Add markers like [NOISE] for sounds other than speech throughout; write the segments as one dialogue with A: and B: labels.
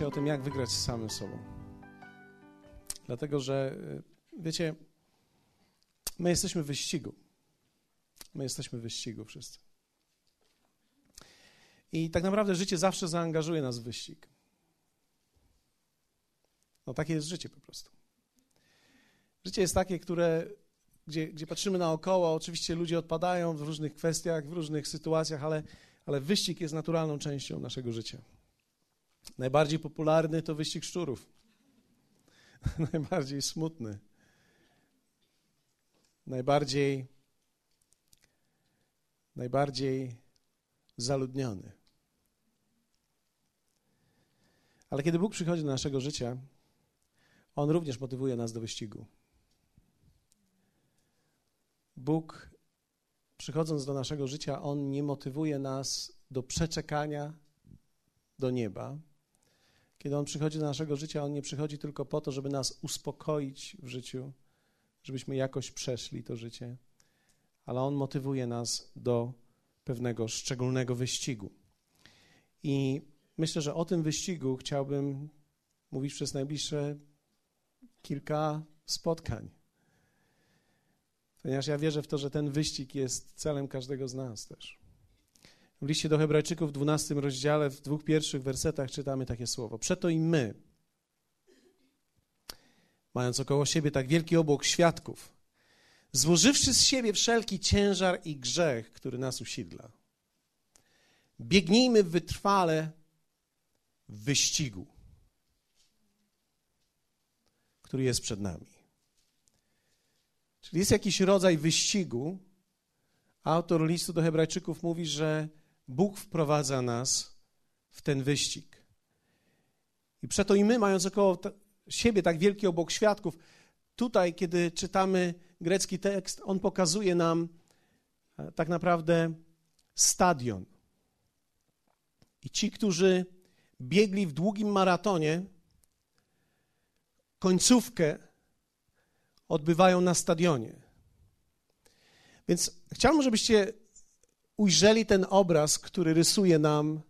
A: dzisiaj o tym, jak wygrać z samym sobą. Dlatego, że y, wiecie, my jesteśmy w wyścigu. My jesteśmy w wyścigu wszyscy. I tak naprawdę życie zawsze zaangażuje nas w wyścig. No takie jest życie po prostu. Życie jest takie, które, gdzie, gdzie patrzymy naokoło, oczywiście ludzie odpadają w różnych kwestiach, w różnych sytuacjach, ale, ale wyścig jest naturalną częścią naszego życia. Najbardziej popularny to wyścig szczurów. [LAUGHS] Najbardziej smutny. Najbardziej najbardziej zaludniony. Ale kiedy Bóg przychodzi do naszego życia, On również motywuje nas do wyścigu. Bóg, przychodząc do naszego życia, On nie motywuje nas do przeczekania do nieba. Kiedy On przychodzi do naszego życia, On nie przychodzi tylko po to, żeby nas uspokoić w życiu, żebyśmy jakoś przeszli to życie, ale On motywuje nas do pewnego szczególnego wyścigu. I myślę, że o tym wyścigu chciałbym mówić przez najbliższe kilka spotkań. Ponieważ ja wierzę w to, że ten wyścig jest celem każdego z nas też. W liście do Hebrajczyków w 12 rozdziale, w dwóch pierwszych wersetach czytamy takie słowo. Przeto i my, mając około siebie tak wielki obłok świadków, złożywszy z siebie wszelki ciężar i grzech, który nas usidla, biegnijmy wytrwale w wyścigu, który jest przed nami. Czyli jest jakiś rodzaj wyścigu. Autor listu do Hebrajczyków mówi, że Bóg wprowadza nas w ten wyścig. I przeto i my, mając około siebie tak wielki obok świadków, tutaj, kiedy czytamy grecki tekst, on pokazuje nam e, tak naprawdę stadion. I ci, którzy biegli w długim maratonie, końcówkę odbywają na stadionie. Więc chciałbym, żebyście ujrzeli ten obraz, który rysuje nam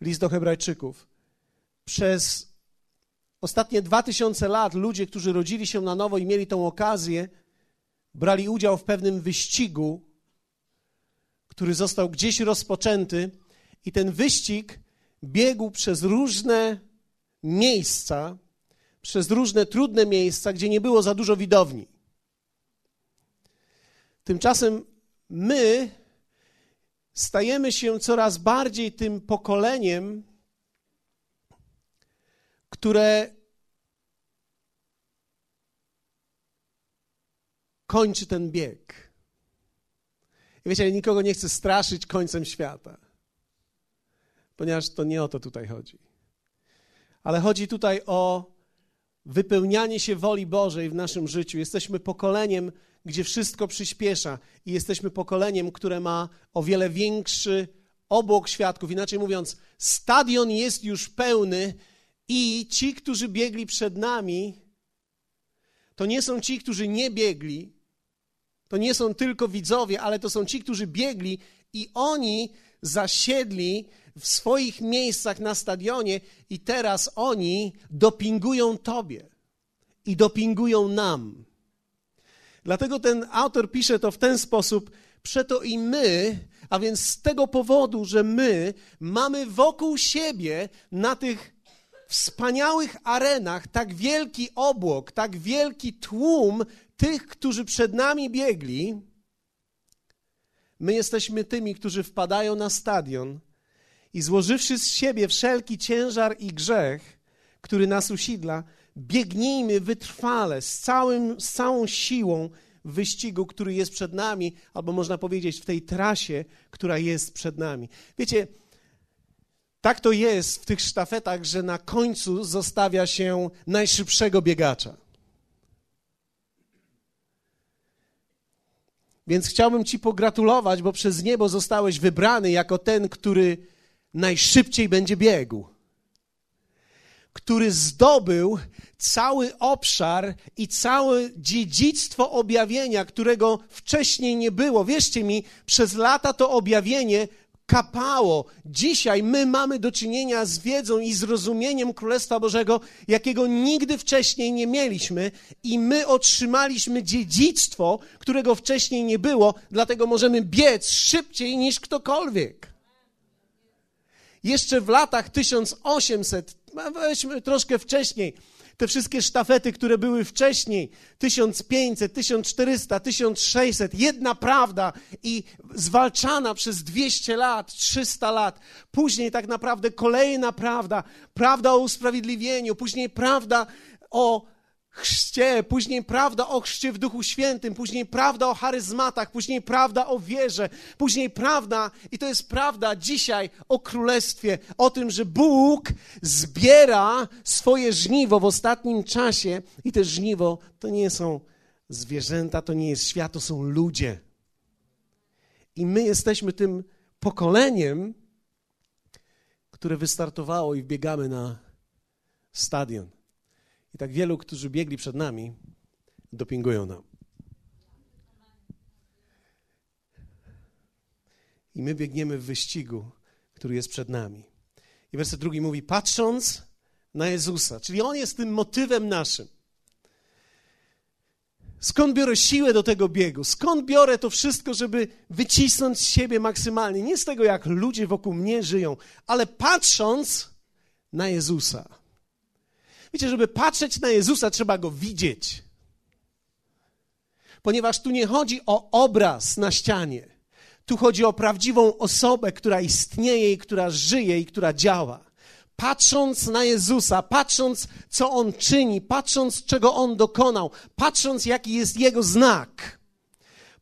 A: list do Hebrajczyków. Przez ostatnie dwa tysiące lat ludzie, którzy rodzili się na nowo i mieli tą okazję, brali udział w pewnym wyścigu, który został gdzieś rozpoczęty, i ten wyścig biegł przez różne miejsca, przez różne trudne miejsca, gdzie nie było za dużo widowni. Tymczasem my stajemy się coraz bardziej tym pokoleniem, które kończy ten bieg. I wiecie, nikogo nie chcę straszyć końcem świata, ponieważ to nie o to tutaj chodzi. Ale chodzi tutaj o wypełnianie się woli Bożej w naszym życiu. Jesteśmy pokoleniem, gdzie wszystko przyspiesza i jesteśmy pokoleniem, które ma o wiele większy obłok świadków. Inaczej mówiąc, stadion jest już pełny i ci, którzy biegli przed nami, to nie są ci, którzy nie biegli, to nie są tylko widzowie, ale to są ci, którzy biegli i oni zasiedli w swoich miejscach na stadionie i teraz oni dopingują Tobie i dopingują nam. Dlatego ten autor pisze to w ten sposób, przeto i my, a więc z tego powodu, że my mamy wokół siebie na tych wspaniałych arenach tak wielki obłok, tak wielki tłum tych, którzy przed nami biegli, my jesteśmy tymi, którzy wpadają na stadion i złożywszy z siebie wszelki ciężar i grzech, który nas usidla, biegnijmy wytrwale, z, całym, z całą siłą w wyścigu, który jest przed nami, albo można powiedzieć w tej trasie, która jest przed nami. Wiecie, tak to jest w tych sztafetach, że na końcu zostawia się najszybszego biegacza. Więc chciałbym Ci pogratulować, bo przez niebo zostałeś wybrany jako ten, który najszybciej będzie biegł, który zdobył cały obszar i całe dziedzictwo objawienia, którego wcześniej nie było. Wierzcie mi, przez lata to objawienie kapało. Dzisiaj my mamy do czynienia z wiedzą i zrozumieniem Królestwa Bożego, jakiego nigdy wcześniej nie mieliśmy, i my otrzymaliśmy dziedzictwo, którego wcześniej nie było, dlatego możemy biec szybciej niż ktokolwiek. Jeszcze w latach 1800, weźmy troszkę wcześniej, te wszystkie sztafety, które były wcześniej, 1500, 1400, 1600, jedna prawda i zwalczana przez 200 lat, 300 lat. Później tak naprawdę kolejna prawda, prawda o usprawiedliwieniu, później prawda o chrzcie, później prawda o chrzcie w Duchu Świętym, później prawda o charyzmatach, później prawda o wierze, później prawda, i to jest prawda dzisiaj o Królestwie, o tym, że Bóg zbiera swoje żniwo w ostatnim czasie i te żniwo to nie są zwierzęta, to nie jest świat, to są ludzie. I my jesteśmy tym pokoleniem, które wystartowało i wbiegamy na stadion. I tak wielu, którzy biegli przed nami, dopingują nam. I my biegniemy w wyścigu, który jest przed nami. I werset drugi mówi: patrząc na Jezusa, czyli On jest tym motywem naszym. Skąd biorę siłę do tego biegu? Skąd biorę to wszystko, żeby wycisnąć z siebie maksymalnie? Nie z tego, jak ludzie wokół mnie żyją, ale patrząc na Jezusa. Wiecie, żeby patrzeć na Jezusa, trzeba go widzieć. Ponieważ tu nie chodzi o obraz na ścianie. Tu chodzi o prawdziwą osobę, która istnieje i która żyje i która działa. Patrząc na Jezusa, patrząc, co On czyni, patrząc, czego On dokonał, patrząc, jaki jest Jego znak,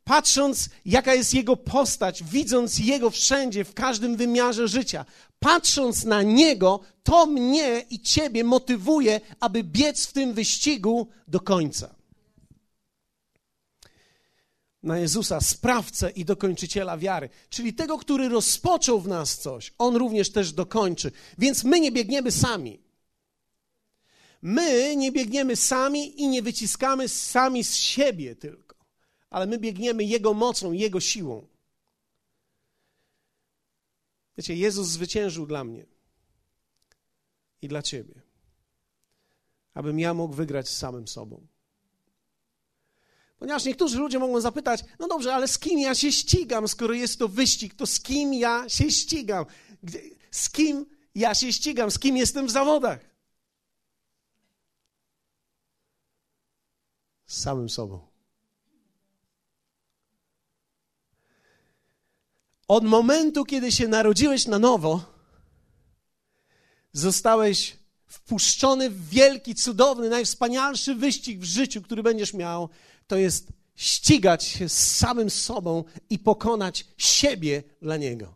A: patrząc, jaka jest Jego postać, widząc Jego wszędzie, w każdym wymiarze życia, patrząc na Niego, to mnie i Ciebie motywuje, aby biec w tym wyścigu do końca. Na Jezusa, sprawcę i dokończyciela wiary, czyli tego, który rozpoczął w nas coś, on również też dokończy. Więc my nie biegniemy sami. My nie biegniemy sami i nie wyciskamy sami z siebie tylko, ale my biegniemy Jego mocą, Jego siłą. Wiecie, Jezus zwyciężył dla mnie i dla ciebie, abym ja mógł wygrać z samym sobą. Ponieważ niektórzy ludzie mogą zapytać, no dobrze, ale z kim ja się ścigam, skoro jest to wyścig, to z kim ja się ścigam? Z kim ja się ścigam? Z kim jestem w zawodach? Z samym sobą. Od momentu, kiedy się narodziłeś na nowo, zostałeś wpuszczony w wielki, cudowny, najwspanialszy wyścig w życiu, który będziesz miał. To jest ścigać się z samym sobą i pokonać siebie dla Niego.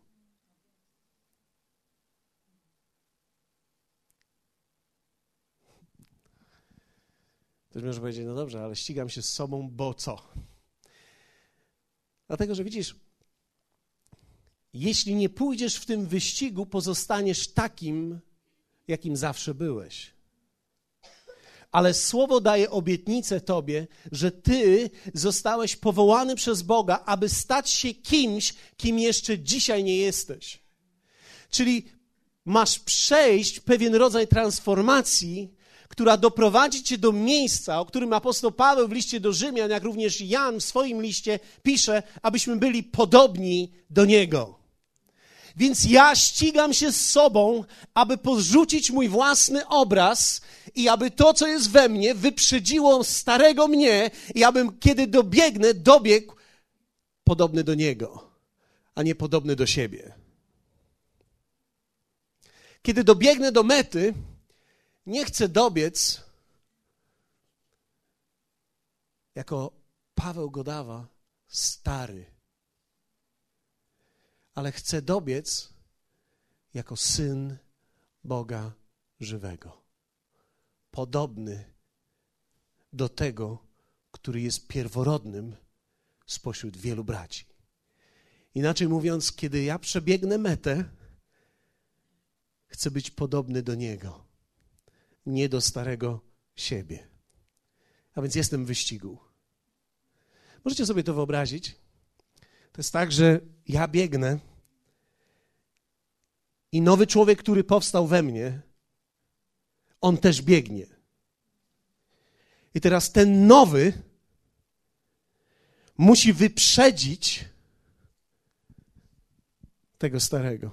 A: Ktoś może powiedzieć, no dobrze, ale ścigam się z sobą, bo co? Dlatego, że widzisz, jeśli nie pójdziesz w tym wyścigu, pozostaniesz takim, jakim zawsze byłeś. Ale słowo daje obietnicę Tobie, że Ty zostałeś powołany przez Boga, aby stać się kimś, kim jeszcze dzisiaj nie jesteś. Czyli masz przejść pewien rodzaj transformacji, która doprowadzi cię do miejsca, o którym apostoł Paweł w liście do Rzymian, jak również Jan w swoim liście pisze, abyśmy byli podobni do Niego. Więc ja ścigam się z sobą, aby porzucić mój własny obraz i aby to, co jest we mnie, wyprzedziło starego mnie i abym, kiedy dobiegnę, dobiegł podobny do niego, a nie podobny do siebie. Kiedy dobiegnę do mety, nie chcę dobiec jako Paweł Godawa, stary ale chcę dobiec jako syn Boga żywego. Podobny do tego, który jest pierworodnym spośród wielu braci. Inaczej mówiąc, kiedy ja przebiegnę metę, chcę być podobny do Niego, nie do starego siebie. A więc jestem w wyścigu. Możecie sobie to wyobrazić? To jest tak, że ja biegnę I nowy człowiek, który powstał we mnie, on też biegnie. I teraz ten nowy musi wyprzedzić tego starego.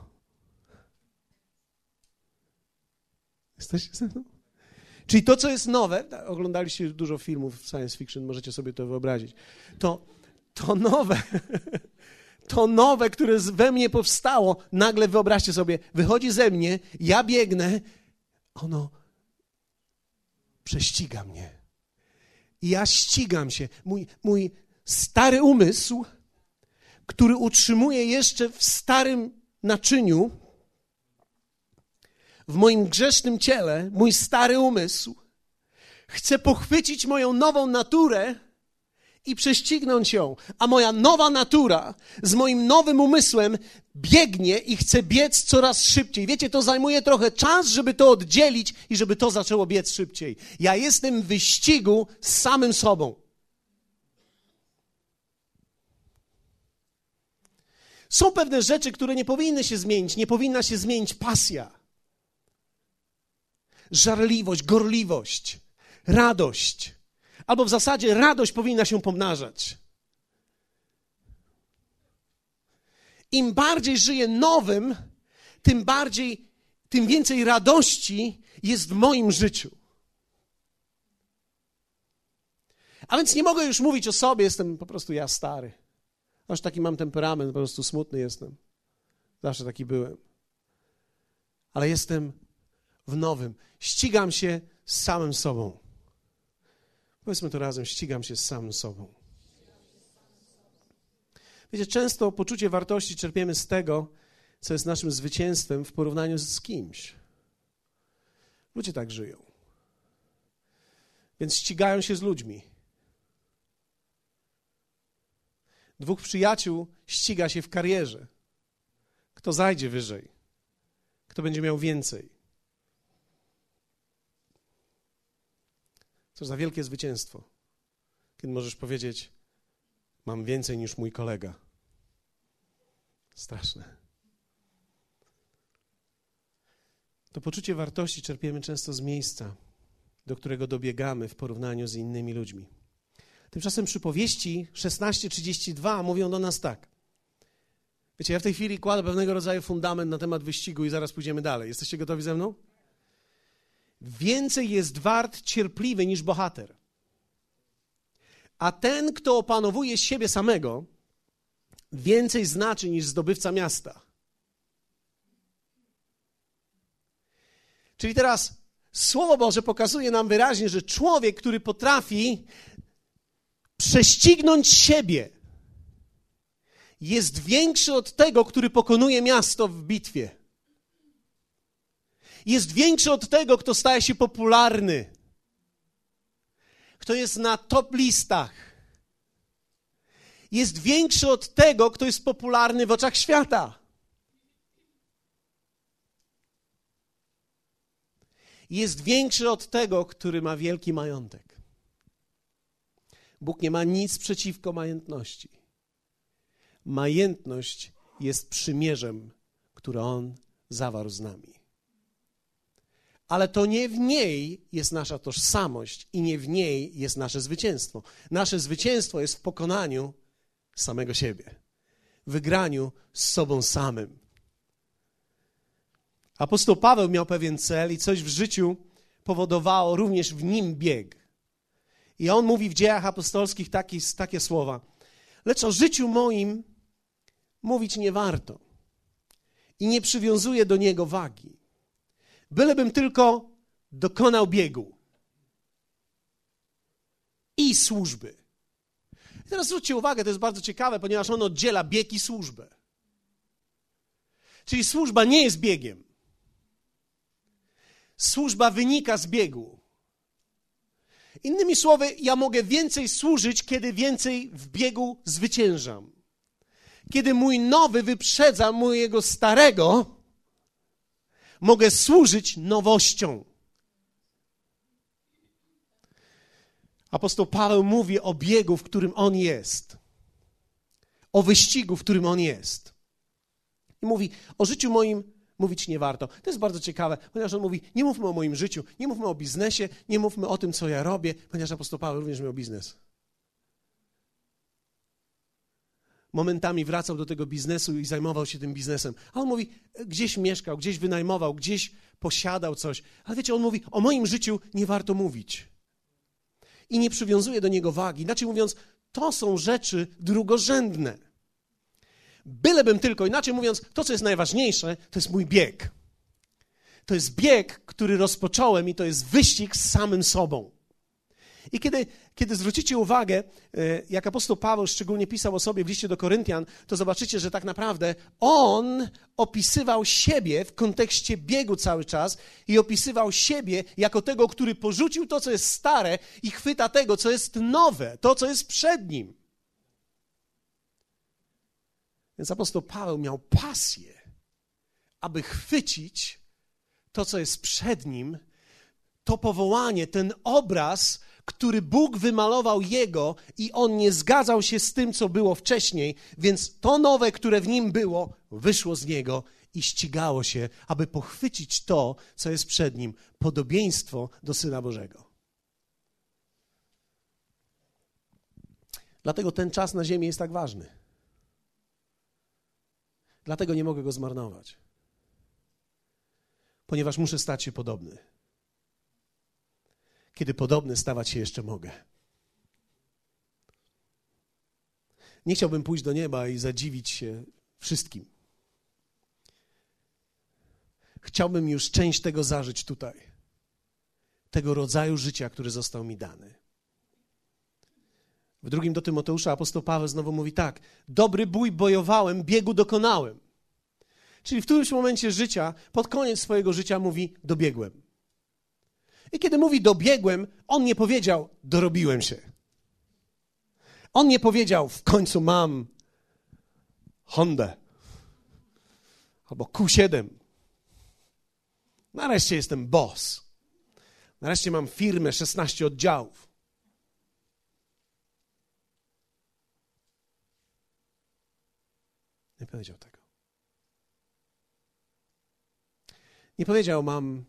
A: Jesteście ze mną? Czyli to, co jest nowe, oglądaliście dużo filmów science fiction, możecie sobie to wyobrazić. To, to nowe, [LAUGHS] to nowe, które we mnie powstało, nagle wyobraźcie sobie, wychodzi ze mnie, ja biegnę, ono prześciga mnie. Ja ścigam się. Mój, mój stary umysł, który utrzymuje jeszcze w starym naczyniu, w moim grzesznym ciele, mój stary umysł, chce pochwycić moją nową naturę i prześcignąć ją, a moja nowa natura z moim nowym umysłem biegnie i chce biec coraz szybciej. Wiecie, to zajmuje trochę czas, żeby to oddzielić i żeby to zaczęło biec szybciej. Ja jestem w wyścigu z samym sobą. Są pewne rzeczy, które nie powinny się zmienić. Nie powinna się zmienić pasja, żarliwość, gorliwość, radość albo w zasadzie radość powinna się pomnażać. Im bardziej żyję nowym, tym bardziej, tym więcej radości jest w moim życiu. A więc nie mogę już mówić o sobie, jestem po prostu ja stary. Aż taki mam temperament, po prostu smutny jestem. Zawsze taki byłem. Ale jestem w nowym. Ścigam się z samym sobą. Powiedzmy to razem, ścigam się z samym sobą. Wiecie, często poczucie wartości czerpiemy z tego, co jest naszym zwycięstwem w porównaniu z kimś. Ludzie tak żyją. Więc ścigają się z ludźmi. Dwóch przyjaciół ściga się w karierze. Kto zajdzie wyżej? Kto będzie miał więcej? Co za wielkie zwycięstwo, kiedy możesz powiedzieć: Mam więcej niż mój kolega. Straszne. To poczucie wartości czerpiemy często z miejsca, do którego dobiegamy w porównaniu z innymi ludźmi. Tymczasem przypowieści 16:32 mówią do nas tak. Wiecie, ja w tej chwili kładę pewnego rodzaju fundament na temat wyścigu i zaraz pójdziemy dalej. Jesteście gotowi ze mną? Więcej jest wart cierpliwy niż bohater. A ten, kto opanowuje siebie samego, więcej znaczy niż zdobywca miasta. Czyli teraz Słowo Boże pokazuje nam wyraźnie, że człowiek, który potrafi prześcignąć siebie, jest większy od tego, który pokonuje miasto w bitwie jest większy od tego, kto staje się popularny, kto jest na top listach. Jest większy od tego, kto jest popularny w oczach świata. Jest większy od tego, który ma wielki majątek. Bóg nie ma nic przeciwko majętności. Majętność jest przymierzem, które On zawarł z nami ale to nie w niej jest nasza tożsamość i nie w niej jest nasze zwycięstwo. Nasze zwycięstwo jest w pokonaniu samego siebie, wygraniu z sobą samym. Apostoł Paweł miał pewien cel i coś w życiu powodowało również w nim bieg. I on mówi w dziejach apostolskich takie, takie słowa: Lecz o życiu moim mówić nie warto i nie przywiązuję do niego wagi bylebym tylko dokonał biegu i służby. I teraz zwróćcie uwagę, to jest bardzo ciekawe, ponieważ on oddziela bieg i służbę. Czyli służba nie jest biegiem. Służba wynika z biegu. Innymi słowy, ja mogę więcej służyć, kiedy więcej w biegu zwyciężam. Kiedy mój nowy wyprzedza mojego starego, mogę służyć nowością. Apostoł Paweł mówi o biegu, w którym on jest, o wyścigu, w którym on jest. I mówi: O życiu moim mówić nie warto. To jest bardzo ciekawe, ponieważ on mówi, nie mówmy o moim życiu, nie mówmy o biznesie, nie mówmy o tym, co ja robię, ponieważ apostoł Paweł również miał biznes. Momentami wracał do tego biznesu i zajmował się tym biznesem. A on mówi, gdzieś mieszkał, gdzieś wynajmował, gdzieś posiadał coś. Ale wiecie, on mówi, o moim życiu nie warto mówić. I nie przywiązuje do niego wagi. Inaczej mówiąc, to są rzeczy drugorzędne. Bylebym tylko, inaczej mówiąc, to, co jest najważniejsze, to jest mój bieg. To jest bieg, który rozpocząłem i to jest wyścig z samym sobą. I kiedy, kiedy zwrócicie uwagę, e, jak apostoł Paweł szczególnie pisał o sobie w liście do Koryntian, to zobaczycie, że tak naprawdę on opisywał siebie w kontekście biegu cały czas i opisywał siebie jako tego, który porzucił to, co jest stare i chwyta tego, co jest nowe, to, co jest przed nim. Więc apostoł Paweł miał pasję, aby chwycić to, co jest przed nim, to powołanie, ten obraz, który Bóg wymalował jego i on nie zgadzał się z tym, co było wcześniej, więc to nowe, które w nim było, wyszło z niego i ścigało się, aby pochwycić to, co jest przed nim podobieństwo do Syna Bożego. Dlatego ten czas na ziemi jest tak ważny. Dlatego nie mogę go zmarnować. Ponieważ muszę stać się podobny. Kiedy podobny stawać się jeszcze mogę. Nie chciałbym pójść do nieba i zadziwić się wszystkim. Chciałbym już część tego zażyć tutaj. Tego rodzaju życia, który został mi dany. W drugim do Tymoteusza apostoł Paweł znowu mówi tak: Dobry bój bojowałem, biegu dokonałem. Czyli w którymś momencie życia, pod koniec swojego życia mówi: Dobiegłem. I kiedy mówi dobiegłem, on nie powiedział: Dorobiłem się. On nie powiedział: W końcu mam Hondę albo Q7. Nareszcie jestem boss. Nareszcie mam firmę, 16 oddziałów. Nie powiedział tego. Nie powiedział, mam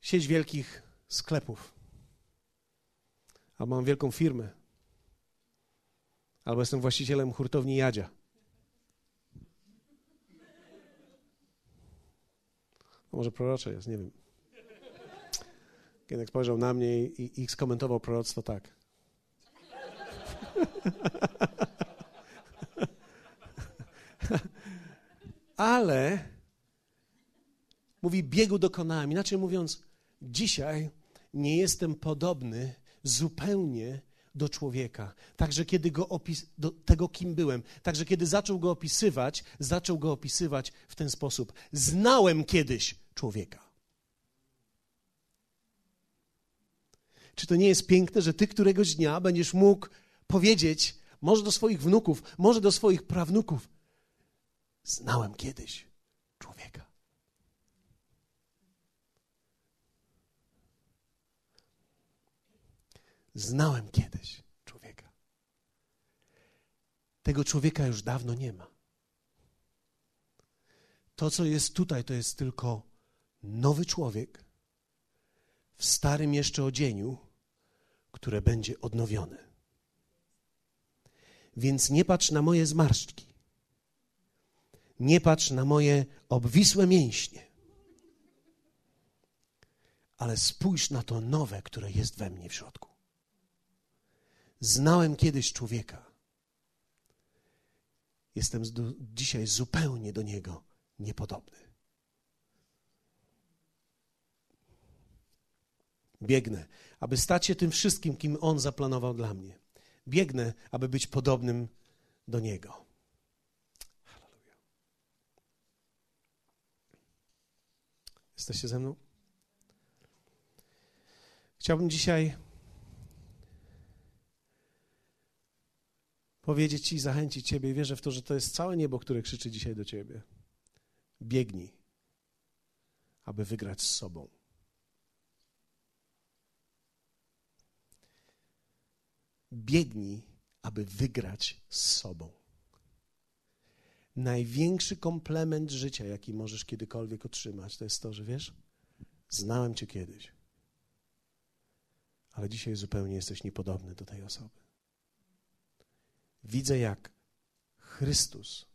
A: sieć wielkich sklepów, albo mam wielką firmę, albo jestem właścicielem hurtowni Jadzia. No może prorocze jest, nie wiem. Kiedy spojrzał na mnie i, i skomentował proroctwo tak. [LAUGHS] Ale mówi, biegu dokonałem. Inaczej mówiąc, dzisiaj nie jestem podobny zupełnie do człowieka. Także kiedy go opis, do tego, kim byłem, także kiedy zaczął go opisywać, zaczął go opisywać w ten sposób. Znałem kiedyś człowieka. Czy to nie jest piękne, że ty któregoś dnia będziesz mógł powiedzieć, może do swoich wnuków, może do swoich prawnuków, znałem kiedyś człowieka. Znałem kiedyś człowieka. Tego człowieka już dawno nie ma. To, co jest tutaj, to jest tylko nowy człowiek w starym jeszcze odzieniu, które będzie odnowione. Więc nie patrz na moje zmarszczki. Nie patrz na moje obwisłe mięśnie. Ale spójrz na to nowe, które jest we mnie w środku. Znałem kiedyś człowieka. Jestem dzisiaj zupełnie do niego niepodobny. Biegnę, aby stać się tym wszystkim, kim On zaplanował dla mnie. Biegnę, aby być podobnym do Niego. Halleluja. Jesteście ze mną? Chciałbym dzisiaj powiedzieć Ci i zachęcić Ciebie. Wierzę w to, że to jest całe niebo, które krzyczy dzisiaj do Ciebie. Biegnij, aby wygrać z sobą. Biegnij, aby wygrać z sobą. Największy komplement życia, jaki możesz kiedykolwiek otrzymać, to jest to, że wiesz, znałem Cię kiedyś, ale dzisiaj zupełnie jesteś niepodobny do tej osoby. Widzę, jak Chrystus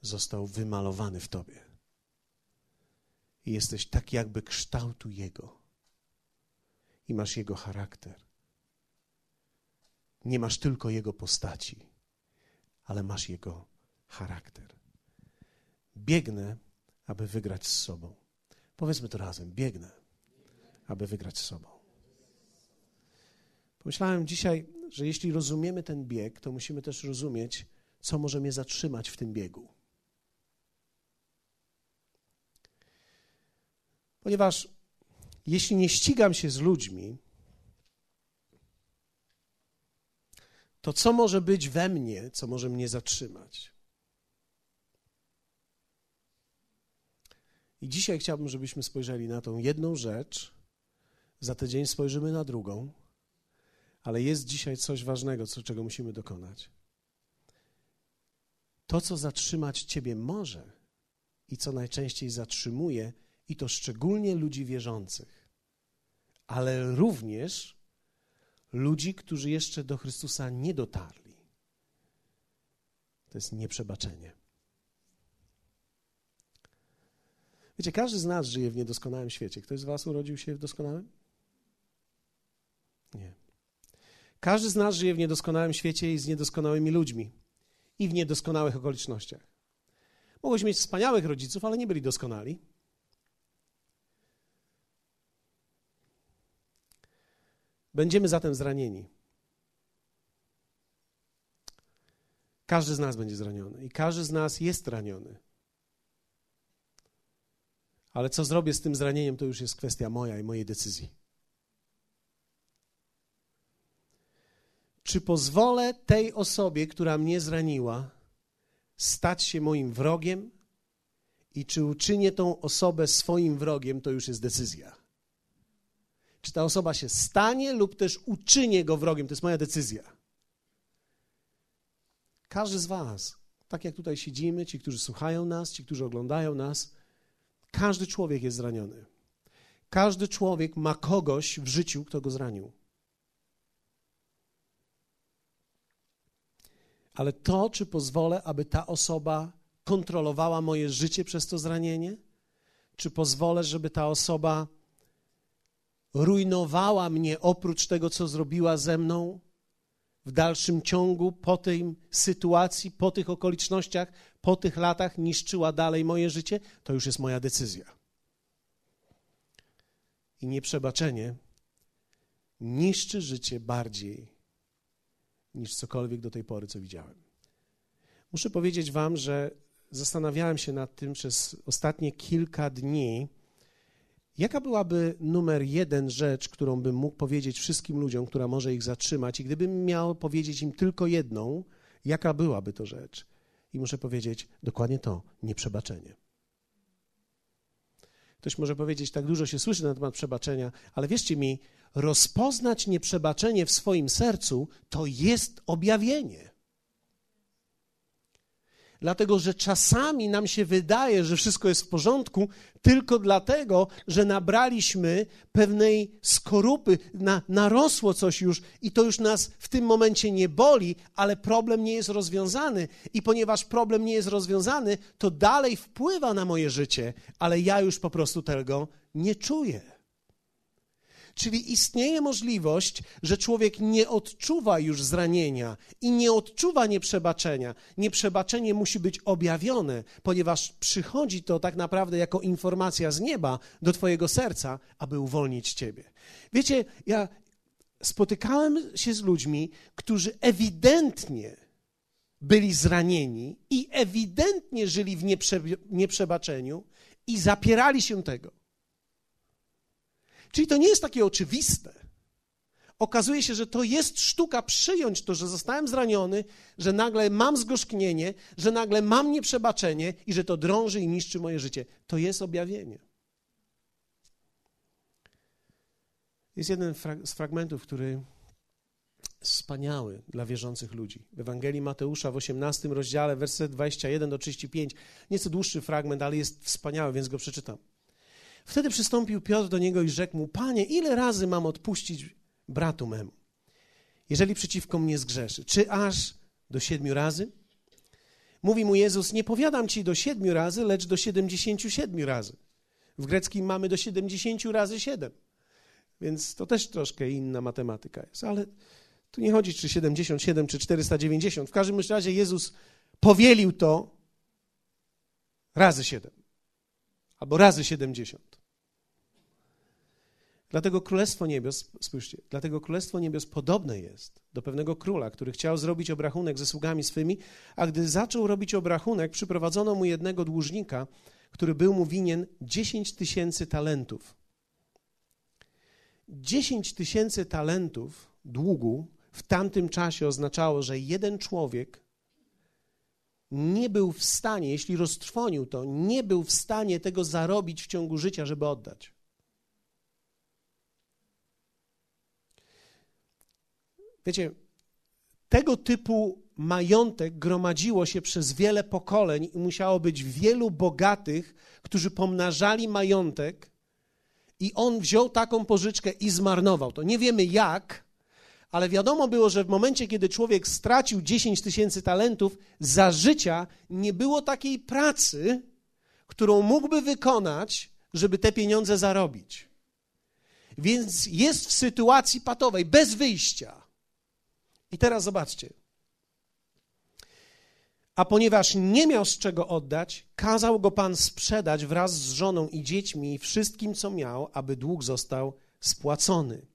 A: został wymalowany w Tobie. I jesteś tak jakby kształtu Jego. I masz Jego charakter. Nie masz tylko Jego postaci, ale masz Jego charakter. Biegnę, aby wygrać z sobą. Powiedzmy to razem. Biegnę, aby wygrać z sobą. Pomyślałem dzisiaj, że jeśli rozumiemy ten bieg, to musimy też rozumieć, co może mnie zatrzymać w tym biegu. Ponieważ jeśli nie ścigam się z ludźmi, to co może być we mnie, co może mnie zatrzymać? I dzisiaj chciałbym, żebyśmy spojrzeli na tą jedną rzecz, za tydzień spojrzymy na drugą, ale jest dzisiaj coś ważnego, co, czego musimy dokonać. To, co zatrzymać Ciebie może i co najczęściej zatrzymuje, i to szczególnie ludzi wierzących, ale również ludzi, którzy jeszcze do Chrystusa nie dotarli. To jest nieprzebaczenie. Wiecie, każdy z nas żyje w niedoskonałym świecie. Ktoś z Was urodził się w doskonałym? Nie. Każdy z nas żyje w niedoskonałym świecie i z niedoskonałymi ludźmi i w niedoskonałych okolicznościach. Mogłeś mieć wspaniałych rodziców, ale nie byli doskonali. Będziemy zatem zranieni. Każdy z nas będzie zraniony i każdy z nas jest raniony. Ale co zrobię z tym zranieniem, to już jest kwestia moja i mojej decyzji. Czy pozwolę tej osobie, która mnie zraniła, stać się moim wrogiem? I czy uczynię tą osobę swoim wrogiem, to już jest decyzja. Czy ta osoba się stanie, lub też uczynię go wrogiem, to jest moja decyzja. Każdy z Was, tak jak tutaj siedzimy, ci, którzy słuchają nas, ci, którzy oglądają nas, każdy człowiek jest zraniony. Każdy człowiek ma kogoś w życiu, kto go zranił. Ale to, czy pozwolę, aby ta osoba kontrolowała moje życie przez to zranienie, czy pozwolę, żeby ta osoba rujnowała mnie oprócz tego, co zrobiła ze mną w dalszym ciągu, po tej sytuacji, po tych okolicznościach, po tych latach, niszczyła dalej moje życie, to już jest moja decyzja. I nieprzebaczenie niszczy życie bardziej niż cokolwiek do tej pory, co widziałem. Muszę powiedzieć Wam, że zastanawiałem się nad tym przez ostatnie kilka dni Jaka byłaby numer jeden rzecz, którą bym mógł powiedzieć wszystkim ludziom, która może ich zatrzymać, i gdybym miał powiedzieć im tylko jedną, jaka byłaby to rzecz? I muszę powiedzieć dokładnie to: nieprzebaczenie. Ktoś może powiedzieć, tak dużo się słyszy na temat przebaczenia, ale wierzcie mi, rozpoznać nieprzebaczenie w swoim sercu to jest objawienie. Dlatego, że czasami nam się wydaje, że wszystko jest w porządku, tylko dlatego, że nabraliśmy pewnej skorupy, na, narosło coś już i to już nas w tym momencie nie boli, ale problem nie jest rozwiązany. I ponieważ problem nie jest rozwiązany, to dalej wpływa na moje życie, ale ja już po prostu tego nie czuję. Czyli istnieje możliwość, że człowiek nie odczuwa już zranienia i nie odczuwa nieprzebaczenia. Nieprzebaczenie musi być objawione, ponieważ przychodzi to tak naprawdę jako informacja z nieba do Twojego serca, aby uwolnić Ciebie. Wiecie, ja spotykałem się z ludźmi, którzy ewidentnie byli zranieni i ewidentnie żyli w nieprze, nieprzebaczeniu i zapierali się tego. Czyli to nie jest takie oczywiste. Okazuje się, że to jest sztuka przyjąć to, że zostałem zraniony, że nagle mam zgorzknienie, że nagle mam nieprzebaczenie i że to drąży i niszczy moje życie. To jest objawienie. Jest jeden z fragmentów, który wspaniały dla wierzących ludzi. W Ewangelii Mateusza w 18 rozdziale, werset 21 do 35, nieco dłuższy fragment, ale jest wspaniały, więc go przeczytam. Wtedy przystąpił Piotr do niego i rzekł mu: Panie, ile razy mam odpuścić bratu memu, jeżeli przeciwko mnie zgrzeszy? Czy aż do siedmiu razy? Mówi mu Jezus: Nie powiadam ci do siedmiu razy, lecz do siedemdziesięciu siedmiu razy. W greckim mamy do siedemdziesięciu razy siedem. Więc to też troszkę inna matematyka jest, ale tu nie chodzi czy 77, czy 490. W każdym razie Jezus powielił to razy 7 albo razy 70. Dlatego Królestwo Niebios, spójrzcie, dlatego Królestwo Niebios podobne jest do pewnego króla, który chciał zrobić obrachunek ze sługami swymi, a gdy zaczął robić obrachunek, przyprowadzono mu jednego dłużnika, który był mu winien 10 tysięcy talentów. 10 tysięcy talentów długu w tamtym czasie oznaczało, że jeden człowiek nie był w stanie, jeśli roztrwonił to, nie był w stanie tego zarobić w ciągu życia, żeby oddać. Wiecie, tego typu majątek gromadziło się przez wiele pokoleń i musiało być wielu bogatych, którzy pomnażali majątek, i on wziął taką pożyczkę i zmarnował to. Nie wiemy jak, ale wiadomo było, że w momencie, kiedy człowiek stracił 10 tysięcy talentów, za życia nie było takiej pracy, którą mógłby wykonać, żeby te pieniądze zarobić. Więc jest w sytuacji patowej, bez wyjścia. I teraz zobaczcie. A ponieważ nie miał z czego oddać, kazał go pan sprzedać wraz z żoną i dziećmi i wszystkim, co miał, aby dług został spłacony.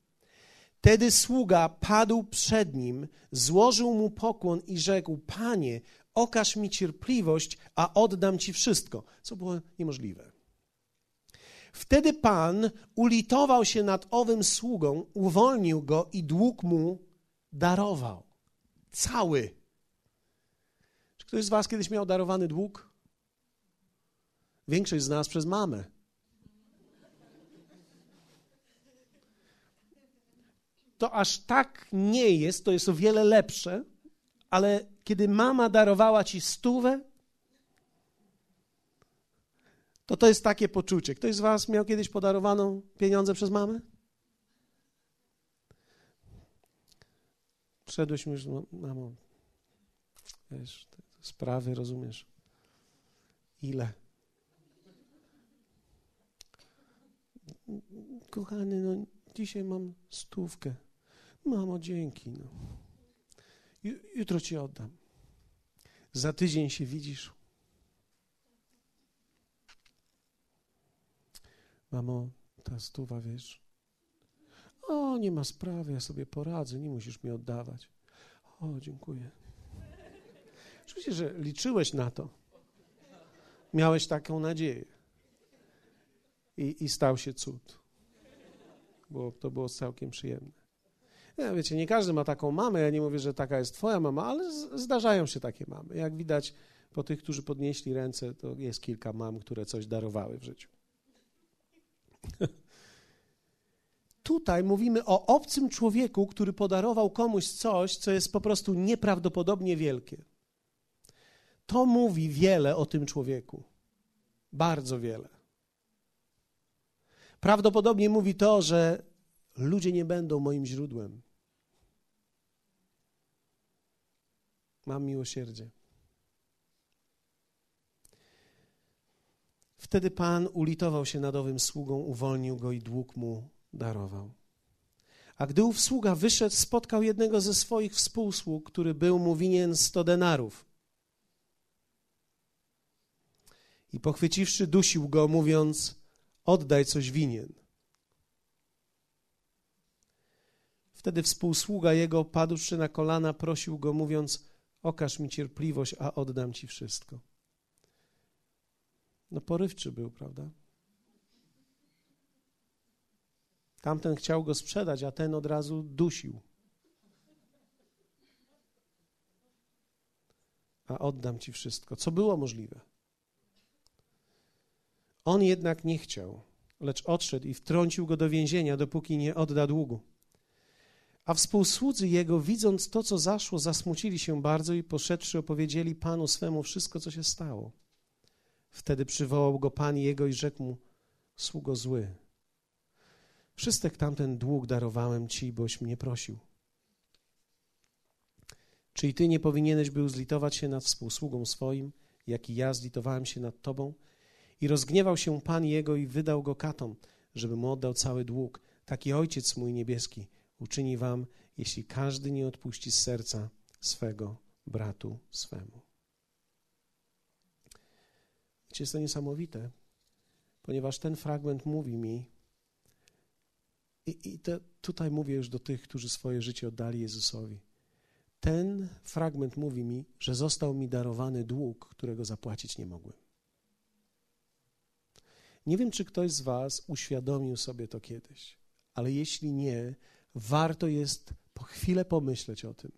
A: Wtedy sługa padł przed nim, złożył mu pokłon i rzekł: Panie, okaż mi cierpliwość, a oddam ci wszystko, co było niemożliwe. Wtedy pan ulitował się nad owym sługą, uwolnił go i dług mu darował. Cały. Czy ktoś z Was kiedyś miał darowany dług? Większość z nas przez mamę. To aż tak nie jest, to jest o wiele lepsze, ale kiedy mama darowała ci stówę, to to jest takie poczucie. Ktoś z Was miał kiedyś podarowaną pieniądze przez mamę? Wszedłeś już, no, mamo, wiesz, sprawy, rozumiesz? Ile? Kochany, no dzisiaj mam stówkę. Mamo, dzięki. No. Jutro ci oddam. Za tydzień się widzisz. Mamo, ta stuwa, wiesz, o, nie ma sprawy, ja sobie poradzę, nie musisz mi oddawać. O, dziękuję. Oczywiście, że liczyłeś na to. Miałeś taką nadzieję. I, i stał się cud. Bo to było całkiem przyjemne. Ja, wiecie, nie każdy ma taką mamę. Ja nie mówię, że taka jest twoja mama, ale zdarzają się takie mamy. Jak widać po tych, którzy podnieśli ręce, to jest kilka mam, które coś darowały w życiu. Tutaj mówimy o obcym człowieku, który podarował komuś coś, co jest po prostu nieprawdopodobnie wielkie. To mówi wiele o tym człowieku. Bardzo wiele. Prawdopodobnie mówi to, że ludzie nie będą moim źródłem. Mam miłosierdzie. Wtedy Pan ulitował się nad owym sługą, uwolnił go i dług mu darował. A gdy ów sługa wyszedł, spotkał jednego ze swoich współsług, który był mu winien sto denarów. I pochwyciwszy, dusił go, mówiąc: Oddaj coś winien. Wtedy współsługa jego, padłszy na kolana, prosił go, mówiąc: Okaż mi cierpliwość, a oddam ci wszystko. No porywczy był, prawda? Tamten chciał go sprzedać, a ten od razu dusił. A oddam ci wszystko, co było możliwe. On jednak nie chciał, lecz odszedł i wtrącił go do więzienia, dopóki nie odda długu. A współsłudzy jego, widząc to, co zaszło, zasmucili się bardzo i poszedłszy opowiedzieli panu swemu wszystko, co się stało. Wtedy przywołał go pan jego i rzekł mu, sługo zły, wszystek tamten dług darowałem ci, boś mnie prosił. Czy i ty nie powinieneś był zlitować się nad współsługą swoim, jak i ja zlitowałem się nad tobą? I rozgniewał się Pan jego i wydał go katom, żeby mu oddał cały dług. Taki Ojciec mój niebieski uczyni wam, jeśli każdy nie odpuści z serca swego bratu swemu. Wiecie, jest to niesamowite, ponieważ ten fragment mówi mi, i, i tutaj mówię już do tych, którzy swoje życie oddali Jezusowi. Ten fragment mówi mi, że został mi darowany dług, którego zapłacić nie mogłem. Nie wiem, czy ktoś z Was uświadomił sobie to kiedyś, ale jeśli nie, warto jest po chwilę pomyśleć o tym.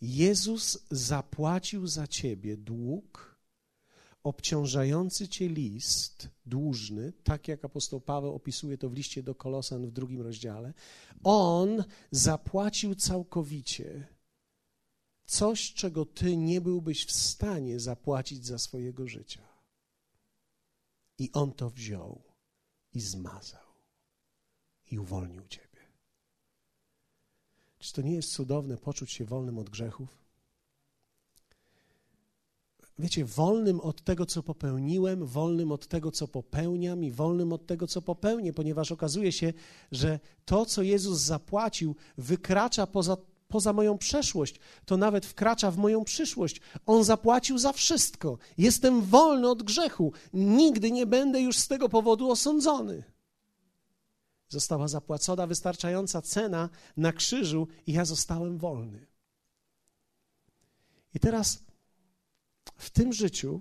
A: Jezus zapłacił za ciebie dług, obciążający cię list dłużny, tak jak apostoł Paweł opisuje to w liście do Kolosan w drugim rozdziale. On zapłacił całkowicie coś, czego ty nie byłbyś w stanie zapłacić za swojego życia. I on to wziął i zmazał i uwolnił ciebie. Czy to nie jest cudowne poczuć się wolnym od grzechów? Wiecie, wolnym od tego, co popełniłem, wolnym od tego, co popełniam i wolnym od tego, co popełnię, ponieważ okazuje się, że to, co Jezus zapłacił, wykracza poza poza moją przeszłość, to nawet wkracza w moją przyszłość. On zapłacił za wszystko. Jestem wolny od grzechu. Nigdy nie będę już z tego powodu osądzony. Została zapłacona wystarczająca cena na krzyżu i ja zostałem wolny. I teraz w tym życiu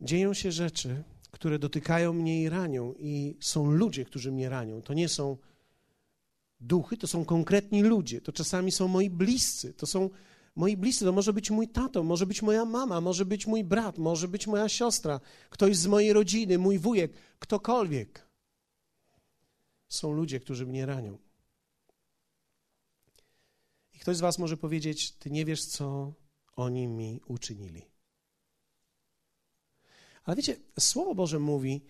A: dzieją się rzeczy, które dotykają mnie i ranią, i są ludzie, którzy mnie ranią. To nie są duchy to są konkretni ludzie, to czasami są moi bliscy, to są moi bliscy, to może być mój tato, może być moja mama, może być mój brat, może być moja siostra, ktoś z mojej rodziny, mój wujek, ktokolwiek. Są ludzie, którzy mnie ranią. Ktoś z Was może powiedzieć: Ty nie wiesz, co oni mi uczynili. Ale wiecie, Słowo Boże mówi,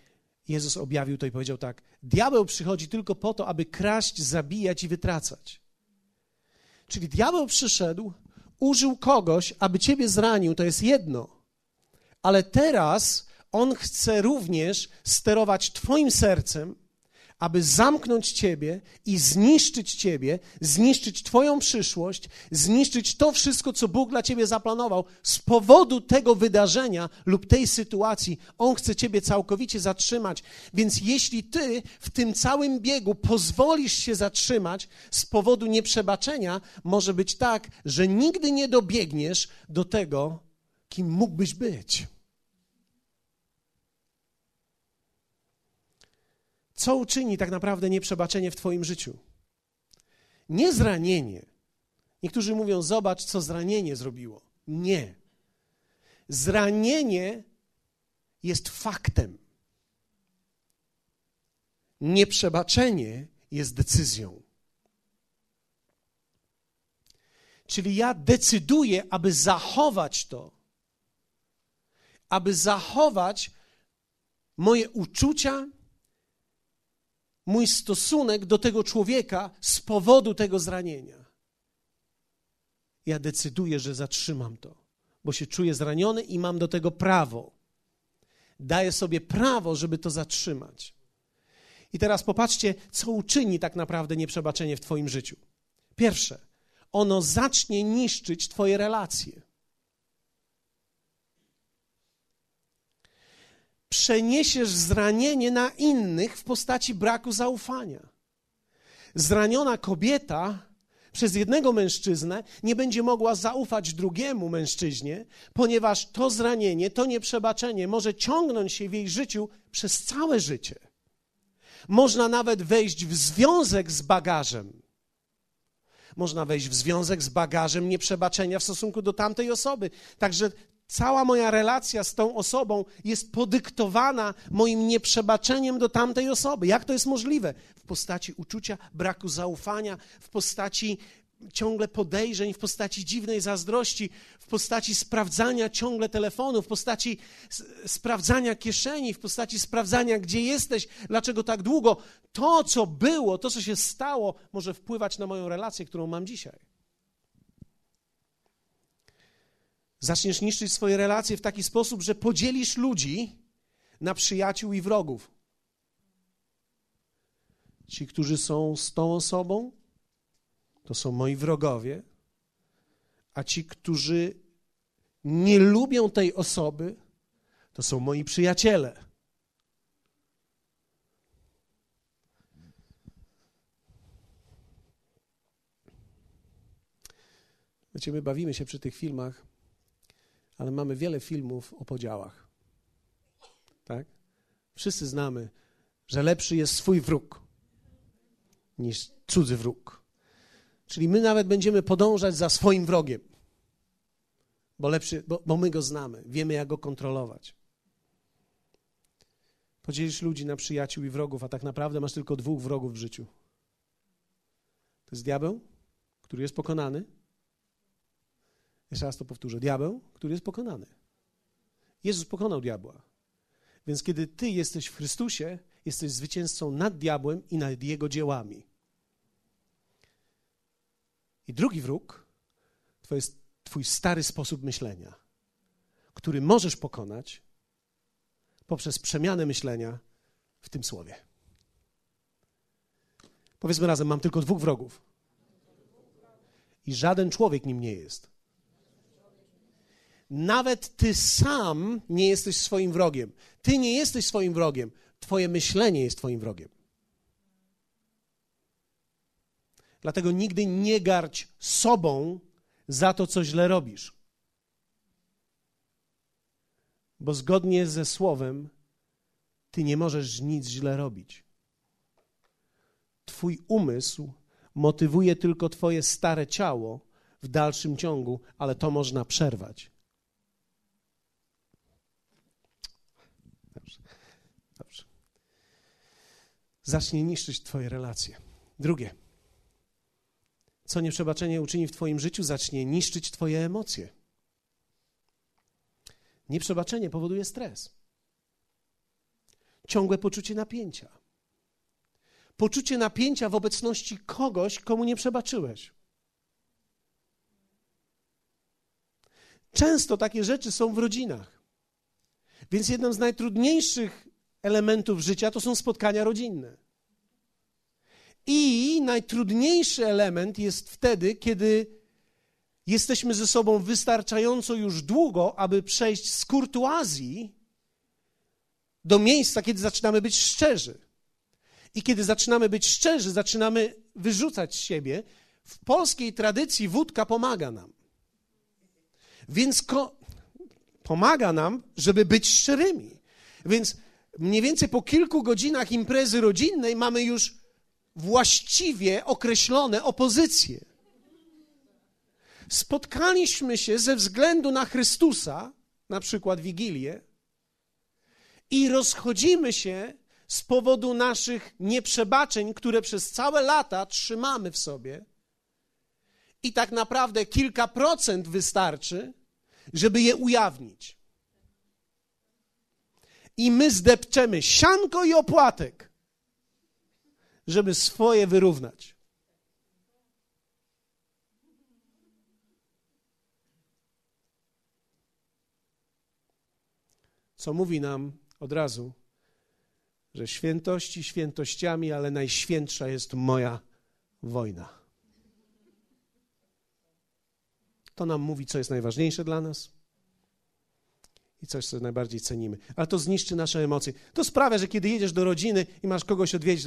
A: Jezus objawił to i powiedział tak: Diabeł przychodzi tylko po to, aby kraść, zabijać i wytracać. Czyli diabeł przyszedł, użył kogoś, aby ciebie zranił, to jest jedno. Ale teraz on chce również sterować Twoim sercem, aby zamknąć Ciebie i zniszczyć Ciebie, zniszczyć Twoją przyszłość, zniszczyć to wszystko, co Bóg dla Ciebie zaplanował. Z powodu tego wydarzenia lub tej sytuacji, On chce Ciebie całkowicie zatrzymać. Więc jeśli Ty w tym całym biegu pozwolisz się zatrzymać z powodu nieprzebaczenia, może być tak, że nigdy nie dobiegniesz do tego, kim mógłbyś być. Co uczyni tak naprawdę nieprzebaczenie w Twoim życiu? Nie zranienie. Niektórzy mówią, zobacz, co zranienie zrobiło. Nie. Zranienie jest faktem. Nieprzebaczenie jest decyzją. Czyli ja decyduję, aby zachować to, aby zachować moje uczucia, mój stosunek do tego człowieka z powodu tego zranienia. Ja decyduję, że zatrzymam to, bo się czuję zraniony i mam do tego prawo. Daję sobie prawo, żeby to zatrzymać. I teraz popatrzcie, co uczyni tak naprawdę nieprzebaczenie w Twoim życiu. Pierwsze, ono zacznie niszczyć Twoje relacje. Przeniesiesz zranienie na innych w postaci braku zaufania. Zraniona kobieta przez jednego mężczyznę nie będzie mogła zaufać drugiemu mężczyźnie, ponieważ to zranienie, to nieprzebaczenie może ciągnąć się w jej życiu przez całe życie. Można nawet wejść w związek z bagażem. Można wejść w związek z bagażem nieprzebaczenia w stosunku do tamtej osoby. Także Cała moja relacja z tą osobą jest podyktowana moim nieprzebaczeniem do tamtej osoby. Jak to jest możliwe? W postaci uczucia braku zaufania, w postaci ciągle podejrzeń, w postaci dziwnej zazdrości, w postaci sprawdzania ciągle telefonu, w postaci sprawdzania kieszeni, w postaci sprawdzania, gdzie jesteś, dlaczego tak długo. To, co było, to, co się stało, może wpływać na moją relację, którą mam dzisiaj. Zaczniesz niszczyć swoje relacje w taki sposób, że podzielisz ludzi na przyjaciół i wrogów. Ci, którzy są z tą osobą, to są moi wrogowie, a ci, którzy nie lubią tej osoby, to są moi przyjaciele. Wiecie, my bawimy się przy tych filmach, ale mamy wiele filmów o podziałach. Tak? Wszyscy znamy, że lepszy jest swój wróg niż cudzy wróg. Czyli my nawet będziemy podążać za swoim wrogiem, bo, lepszy, bo, bo my go znamy, wiemy jak go kontrolować. Podzielisz ludzi na przyjaciół i wrogów, a tak naprawdę masz tylko dwóch wrogów w życiu. To jest diabeł, który jest pokonany. Jeszcze raz to powtórzę. Diabeł, który jest pokonany. Jezus pokonał diabła. Więc kiedy ty jesteś w Chrystusie, jesteś zwycięzcą nad diabłem i nad jego dziełami. I drugi wróg to jest Twój stary sposób myślenia, który możesz pokonać poprzez przemianę myślenia w tym słowie. Powiedzmy razem: Mam tylko dwóch wrogów. I żaden człowiek nim nie jest. Nawet ty sam nie jesteś swoim wrogiem. Ty nie jesteś swoim wrogiem. Twoje myślenie jest twoim wrogiem. Dlatego nigdy nie garć sobą za to, co źle robisz. Bo zgodnie ze słowem, ty nie możesz nic źle robić. Twój umysł motywuje tylko Twoje stare ciało w dalszym ciągu, ale to można przerwać. Dobrze. Dobrze. Zacznie niszczyć Twoje relacje. Drugie co nieprzebaczenie uczyni w Twoim życiu, zacznie niszczyć Twoje emocje. Nieprzebaczenie powoduje stres, ciągłe poczucie napięcia. Poczucie napięcia w obecności kogoś, komu nie przebaczyłeś. Często takie rzeczy są w rodzinach. Więc jednym z najtrudniejszych elementów życia to są spotkania rodzinne. I najtrudniejszy element jest wtedy, kiedy jesteśmy ze sobą wystarczająco już długo, aby przejść z kurtuazji do miejsca, kiedy zaczynamy być szczerzy. I kiedy zaczynamy być szczerzy, zaczynamy wyrzucać siebie. W polskiej tradycji wódka pomaga nam. Więc pomaga nam, żeby być szczerymi. Więc mniej więcej po kilku godzinach imprezy rodzinnej mamy już właściwie określone opozycje. Spotkaliśmy się ze względu na Chrystusa, na przykład Wigilię, i rozchodzimy się z powodu naszych nieprzebaczeń, które przez całe lata trzymamy w sobie. I tak naprawdę kilka procent wystarczy, żeby je ujawnić. I my zdepczemy sianko i opłatek żeby swoje wyrównać. Co mówi nam od razu, że świętości świętościami, ale najświętsza jest moja wojna. To nam mówi, co jest najważniejsze dla nas i coś, co najbardziej cenimy. Ale to zniszczy nasze emocje. To sprawia, że kiedy jedziesz do rodziny i masz kogoś odwiedzić,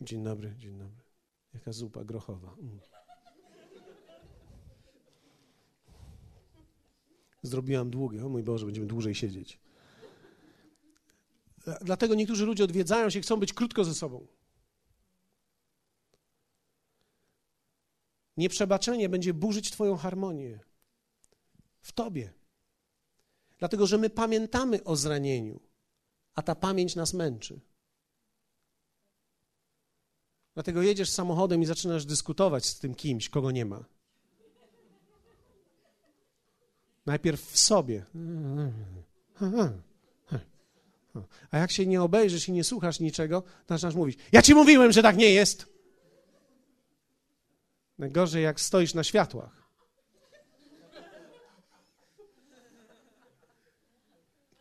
A: Dzień dobry, dzień dobry. Jaka zupa grochowa. Mm. Zrobiłam długie. O mój Boże, będziemy dłużej siedzieć. Dlatego niektórzy ludzie odwiedzają się, chcą być krótko ze sobą. Nieprzebaczenie będzie burzyć Twoją harmonię w Tobie. Dlatego, że my pamiętamy o zranieniu, a ta pamięć nas męczy. Dlatego jedziesz samochodem i zaczynasz dyskutować z tym kimś, kogo nie ma. Najpierw w sobie. A jak się nie obejrzysz i nie słuchasz niczego, zaczynasz mówić: Ja ci mówiłem, że tak nie jest. Najgorzej, jak stoisz na światłach.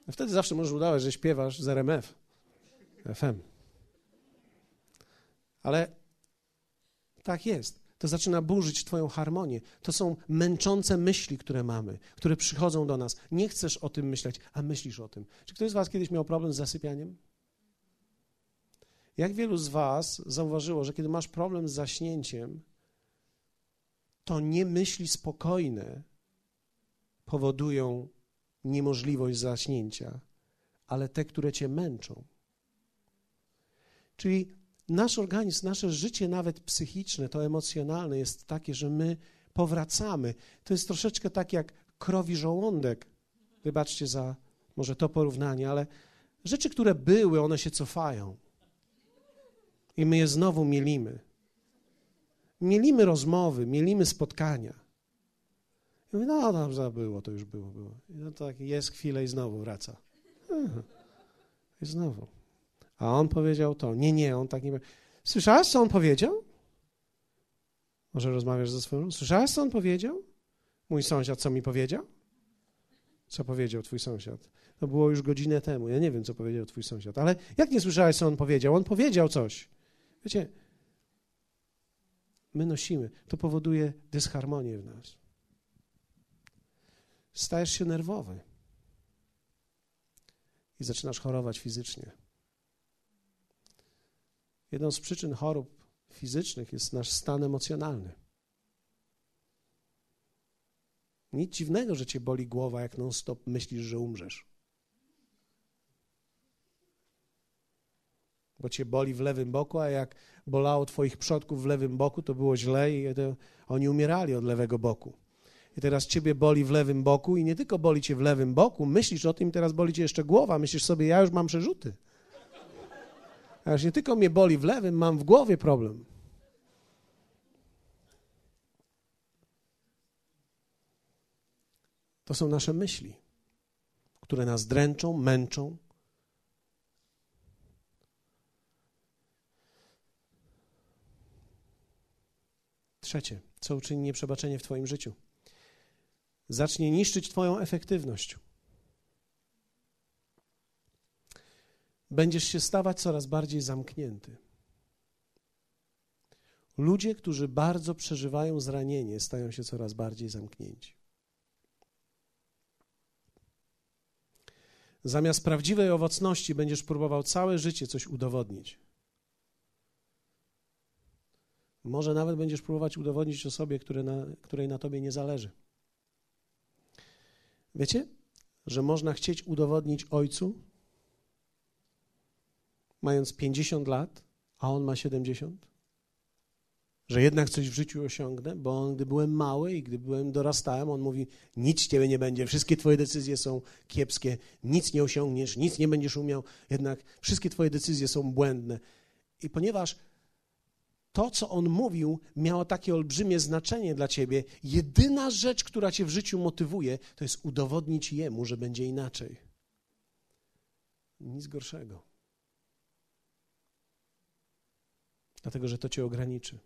A: No wtedy zawsze możesz udawać, że śpiewasz z RMF, FM. Ale tak jest. To zaczyna burzyć Twoją harmonię. To są męczące myśli, które mamy, które przychodzą do nas. Nie chcesz o tym myśleć, a myślisz o tym. Czy ktoś z Was kiedyś miał problem z zasypianiem? Jak wielu z Was zauważyło, że kiedy masz problem z zaśnięciem, to nie myśli spokojne powodują niemożliwość zaśnięcia, ale te, które cię męczą. Czyli nasz organizm, nasze życie, nawet psychiczne, to emocjonalne, jest takie, że my powracamy. To jest troszeczkę tak jak krowi żołądek. Wybaczcie za może to porównanie, ale rzeczy, które były, one się cofają. I my je znowu mielimy. Mielimy rozmowy, mielimy spotkania. I mówię, no dobrze, było, to już było, było. I no tak jest chwilę i znowu wraca. I znowu. A on powiedział to. Nie, nie, on tak nie Słyszałaś, co on powiedział? Może rozmawiasz ze swoją... Słyszałaś, co on powiedział? Mój sąsiad, co mi powiedział? Co powiedział twój sąsiad? To było już godzinę temu. Ja nie wiem, co powiedział twój sąsiad. Ale jak nie słyszałeś, co on powiedział? On powiedział coś. Wiecie, my nosimy. To powoduje dysharmonię w nas. Stajesz się nerwowy i zaczynasz chorować fizycznie. Jedną z przyczyn chorób fizycznych jest nasz stan emocjonalny. Nic dziwnego, że cię boli głowa, jak non-stop myślisz, że umrzesz. Bo cię boli w lewym boku, a jak bolało twoich przodków w lewym boku, to było źle i oni umierali od lewego boku. I teraz ciebie boli w lewym boku i nie tylko boli cię w lewym boku, myślisz o tym, teraz boli cię jeszcze głowa, myślisz sobie, ja już mam przerzuty. A już nie tylko mnie boli w lewym, mam w głowie problem. To są nasze myśli, które nas dręczą, męczą. Trzecie, co uczyni nieprzebaczenie w Twoim życiu? Zacznie niszczyć Twoją efektywność. będziesz się stawać coraz bardziej zamknięty. Ludzie, którzy bardzo przeżywają zranienie, stają się coraz bardziej zamknięci. Zamiast prawdziwej owocności będziesz próbował całe życie coś udowodnić. Może nawet będziesz próbować udowodnić osobie, na, której na tobie nie zależy. Wiecie, że można chcieć udowodnić ojcu, mając 50 lat, a on ma 70? Że jednak coś w życiu osiągnę, bo on, gdy byłem mały i gdy byłem dorastałem, on mówi: Nic ciebie nie będzie, wszystkie twoje decyzje są kiepskie, nic nie osiągniesz, nic nie będziesz umiał, jednak wszystkie twoje decyzje są błędne. I ponieważ to, co on mówił, miało takie olbrzymie znaczenie dla ciebie, jedyna rzecz, która cię w życiu motywuje, to jest udowodnić jemu, że będzie inaczej. Nic gorszego. dlatego że to cię ograniczy.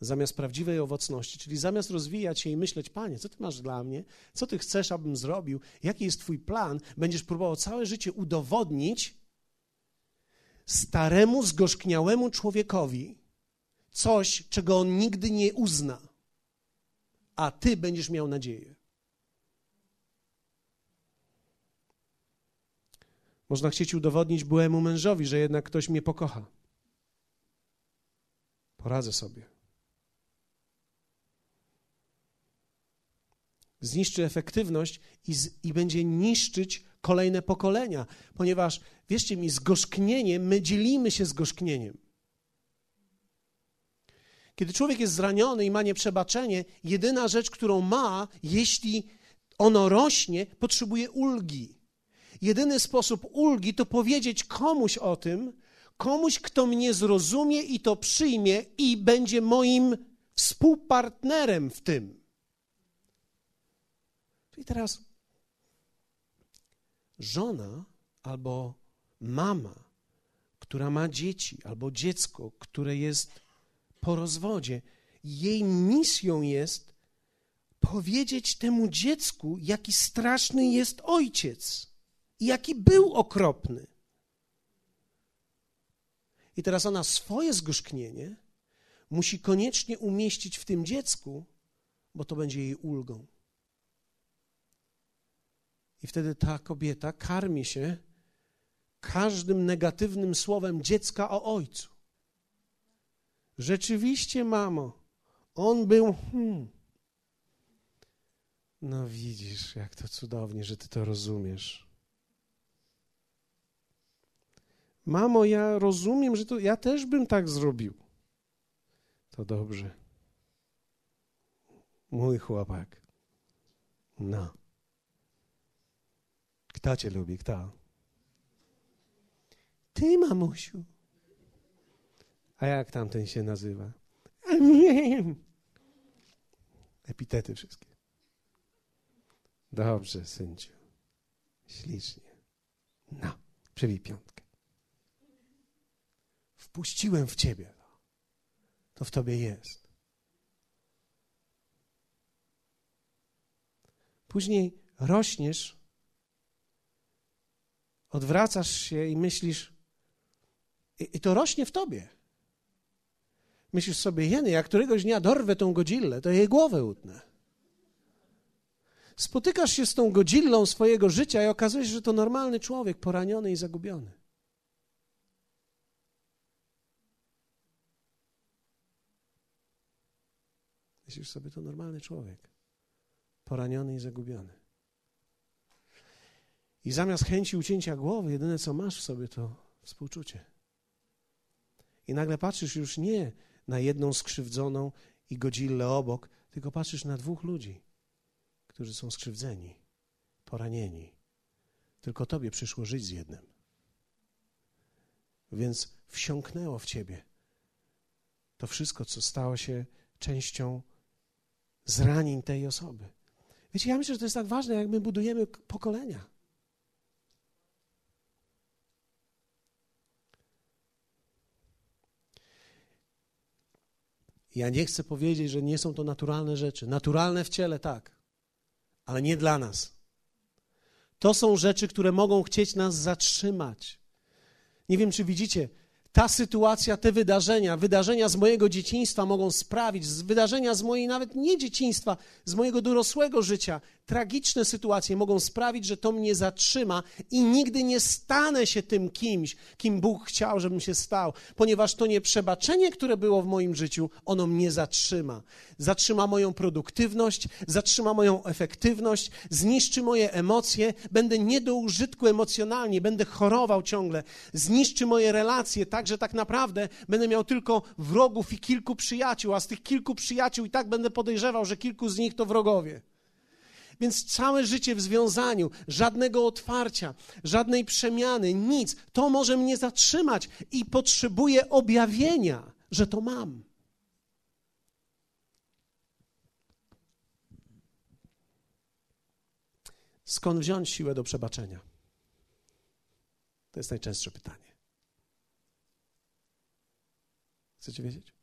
A: Zamiast prawdziwej owocności, czyli zamiast rozwijać się i myśleć, Panie, co Ty masz dla mnie, co Ty chcesz, abym zrobił, jaki jest Twój plan, będziesz próbował całe życie udowodnić staremu, zgorzkniałemu człowiekowi coś, czego on nigdy nie uzna, a Ty będziesz miał nadzieję. Można chcieć udowodnić byłemu mężowi, że jednak ktoś mnie pokocha. Poradzę sobie. Zniszczy efektywność i, z, i będzie niszczyć kolejne pokolenia, ponieważ, wierzcie mi, z gorzknieniem my dzielimy się z gorzknieniem. Kiedy człowiek jest zraniony i ma nieprzebaczenie, jedyna rzecz, którą ma, jeśli ono rośnie, potrzebuje ulgi. Jedyny sposób ulgi to powiedzieć komuś o tym, komuś, kto mnie zrozumie i to przyjmie i będzie moim współpartnerem w tym. I teraz żona albo mama, która ma dzieci, albo dziecko, które jest po rozwodzie, jej misją jest powiedzieć temu dziecku, jaki straszny jest ojciec i jaki był okropny. I teraz ona swoje zgorzknienie musi koniecznie umieścić w tym dziecku, bo to będzie jej ulgą. I wtedy ta kobieta karmi się każdym negatywnym słowem dziecka o ojcu. Rzeczywiście, mamo, on był. Hmm. No widzisz, jak to cudownie, że ty to rozumiesz. Mamo, ja rozumiem, że to ja też bym tak zrobił. To dobrze. Mój chłopak. No. Kto cię lubi? Kto? Ty, mamusiu. A jak tamten się nazywa? Epitety wszystkie. Dobrze, synciu. Ślicznie. No, przybij piątkę. Wpuściłem w ciebie. To w tobie jest. Później rośniesz, odwracasz się i myślisz, i, i to rośnie w tobie. Myślisz sobie, jeny, jak któregoś dnia dorwę tą godzillę, to jej głowę utnę. Spotykasz się z tą godzillą swojego życia i okazuje się, że to normalny człowiek, poraniony i zagubiony. Myślisz sobie, to normalny człowiek, poraniony i zagubiony. I zamiast chęci ucięcia głowy, jedyne co masz w sobie to współczucie. I nagle patrzysz już nie na jedną skrzywdzoną i godzillę obok, tylko patrzysz na dwóch ludzi, którzy są skrzywdzeni, poranieni. Tylko tobie przyszło żyć z jednym. Więc wsiąknęło w ciebie to wszystko, co stało się częścią zranień tej osoby. Wiecie, ja myślę, że to jest tak ważne, jak my budujemy pokolenia. Ja nie chcę powiedzieć, że nie są to naturalne rzeczy. Naturalne w ciele, tak, ale nie dla nas. To są rzeczy, które mogą chcieć nas zatrzymać. Nie wiem, czy widzicie, ta sytuacja, te wydarzenia, wydarzenia z mojego dzieciństwa mogą sprawić, wydarzenia z mojej nawet nie dzieciństwa, z mojego dorosłego życia, tragiczne sytuacje mogą sprawić, że to mnie zatrzyma i nigdy nie stanę się tym kimś, kim Bóg chciał, żebym się stał, ponieważ to nieprzebaczenie, które było w moim życiu, ono mnie zatrzyma. Zatrzyma moją produktywność, zatrzyma moją efektywność, zniszczy moje emocje, będę nie do użytku emocjonalnie, będę chorował ciągle, zniszczy moje relacje, tak, że tak naprawdę będę miał tylko wrogów i kilku przyjaciół, a z tych kilku przyjaciół i tak będę podejrzewał, że kilku z nich to wrogowie. Więc całe życie w związaniu, żadnego otwarcia, żadnej przemiany, nic. To może mnie zatrzymać i potrzebuję objawienia, że to mam. Skąd wziąć siłę do przebaczenia? To jest najczęstsze pytanie. Chcecie wiedzieć?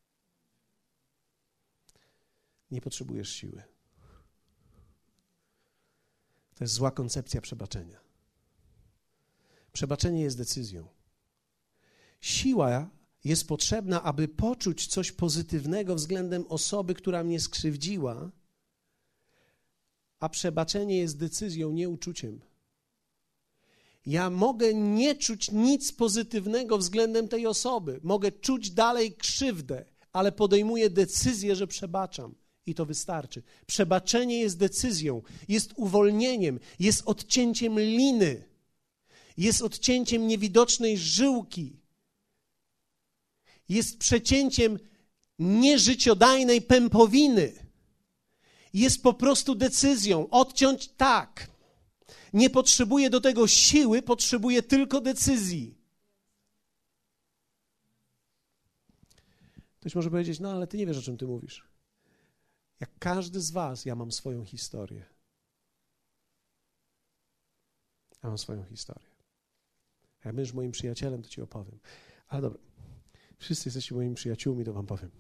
A: Nie potrzebujesz siły. To jest zła koncepcja przebaczenia. Przebaczenie jest decyzją. Siła jest potrzebna, aby poczuć coś pozytywnego względem osoby, która mnie skrzywdziła, a przebaczenie jest decyzją, nie uczuciem. Ja mogę nie czuć nic pozytywnego względem tej osoby, mogę czuć dalej krzywdę, ale podejmuję decyzję, że przebaczam i to wystarczy. Przebaczenie jest decyzją, jest uwolnieniem, jest odcięciem liny, jest odcięciem niewidocznej żyłki, jest przecięciem nieżyciodajnej pępowiny. Jest po prostu decyzją odciąć tak. Nie potrzebuje do tego siły, potrzebuje tylko decyzji. Ktoś może powiedzieć, no ale ty nie wiesz, o czym ty mówisz. Jak każdy z was, ja mam swoją historię. Ja mam swoją historię. Jak będziesz moim przyjacielem, to ci opowiem. Ale dobra, wszyscy jesteście moimi przyjaciółmi, to wam powiem.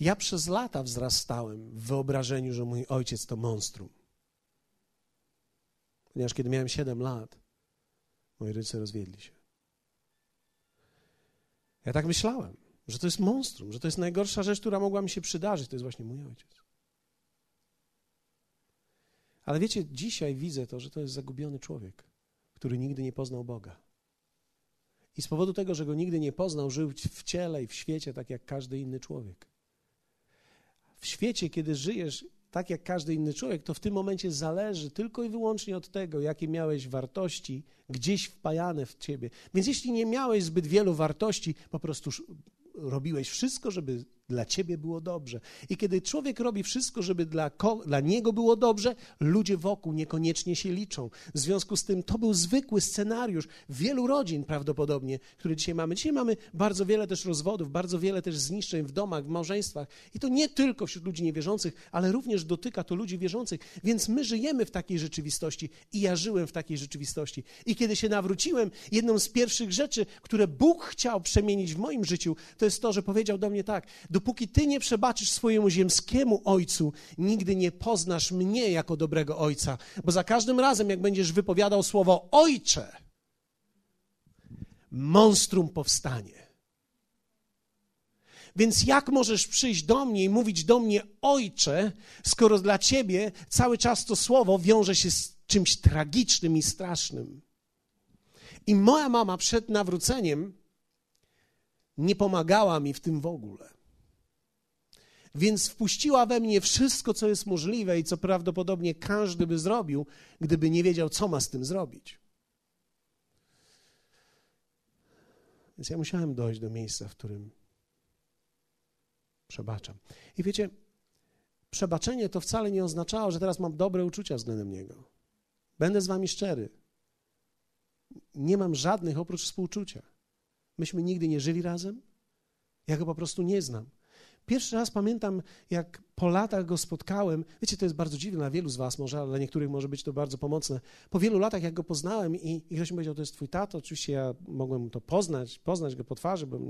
A: Ja przez lata wzrastałem w wyobrażeniu, że mój ojciec to monstrum. Ponieważ kiedy miałem 7 lat, moi rodzice rozwiedli się. Ja tak myślałem, że to jest monstrum, że to jest najgorsza rzecz, która mogła mi się przydarzyć. To jest właśnie mój ojciec. Ale wiecie, dzisiaj widzę to, że to jest zagubiony człowiek, który nigdy nie poznał Boga. I z powodu tego, że go nigdy nie poznał, żył w ciele i w świecie tak jak każdy inny człowiek. W świecie, kiedy żyjesz tak jak każdy inny człowiek, to w tym momencie zależy tylko i wyłącznie od tego, jakie miałeś wartości gdzieś wpajane w ciebie. Więc jeśli nie miałeś zbyt wielu wartości, po prostu robiłeś wszystko, żeby dla ciebie było dobrze. I kiedy człowiek robi wszystko, żeby dla, dla niego było dobrze, ludzie wokół niekoniecznie się liczą. W związku z tym to był zwykły scenariusz wielu rodzin prawdopodobnie, które dzisiaj mamy. Dzisiaj mamy bardzo wiele też rozwodów, bardzo wiele też zniszczeń w domach, w małżeństwach. I to nie tylko wśród ludzi niewierzących, ale również dotyka to ludzi wierzących. Więc my żyjemy w takiej rzeczywistości i ja żyłem w takiej rzeczywistości. I kiedy się nawróciłem, jedną z pierwszych rzeczy, które Bóg chciał przemienić w moim życiu, to jest to, że powiedział do mnie tak, dopóki ty nie przebaczysz swojemu ziemskiemu ojcu, nigdy nie poznasz mnie jako dobrego ojca, bo za każdym razem, jak będziesz wypowiadał słowo ojcze, monstrum powstanie. Więc jak możesz przyjść do mnie i mówić do mnie ojcze, skoro dla ciebie cały czas to słowo wiąże się z czymś tragicznym i strasznym? I moja mama przed nawróceniem nie pomagała mi w tym w ogóle. Więc wpuściła we mnie wszystko, co jest możliwe i co prawdopodobnie każdy by zrobił, gdyby nie wiedział, co ma z tym zrobić. Więc ja musiałem dojść do miejsca, w którym przebaczam. I wiecie, przebaczenie to wcale nie oznaczało, że teraz mam dobre uczucia względem niego. Będę z wami szczery. Nie mam żadnych oprócz współczucia. Myśmy nigdy nie żyli razem. Ja go po prostu nie znam. Pierwszy raz pamiętam, jak po latach go spotkałem. Wiecie, to jest bardzo dziwne dla wielu z Was może, ale dla niektórych może być to bardzo pomocne. Po wielu latach, jak go poznałem i, i ktoś mi powiedział, to jest Twój tato, oczywiście ja mogłem to poznać, poznać go po twarzy, bo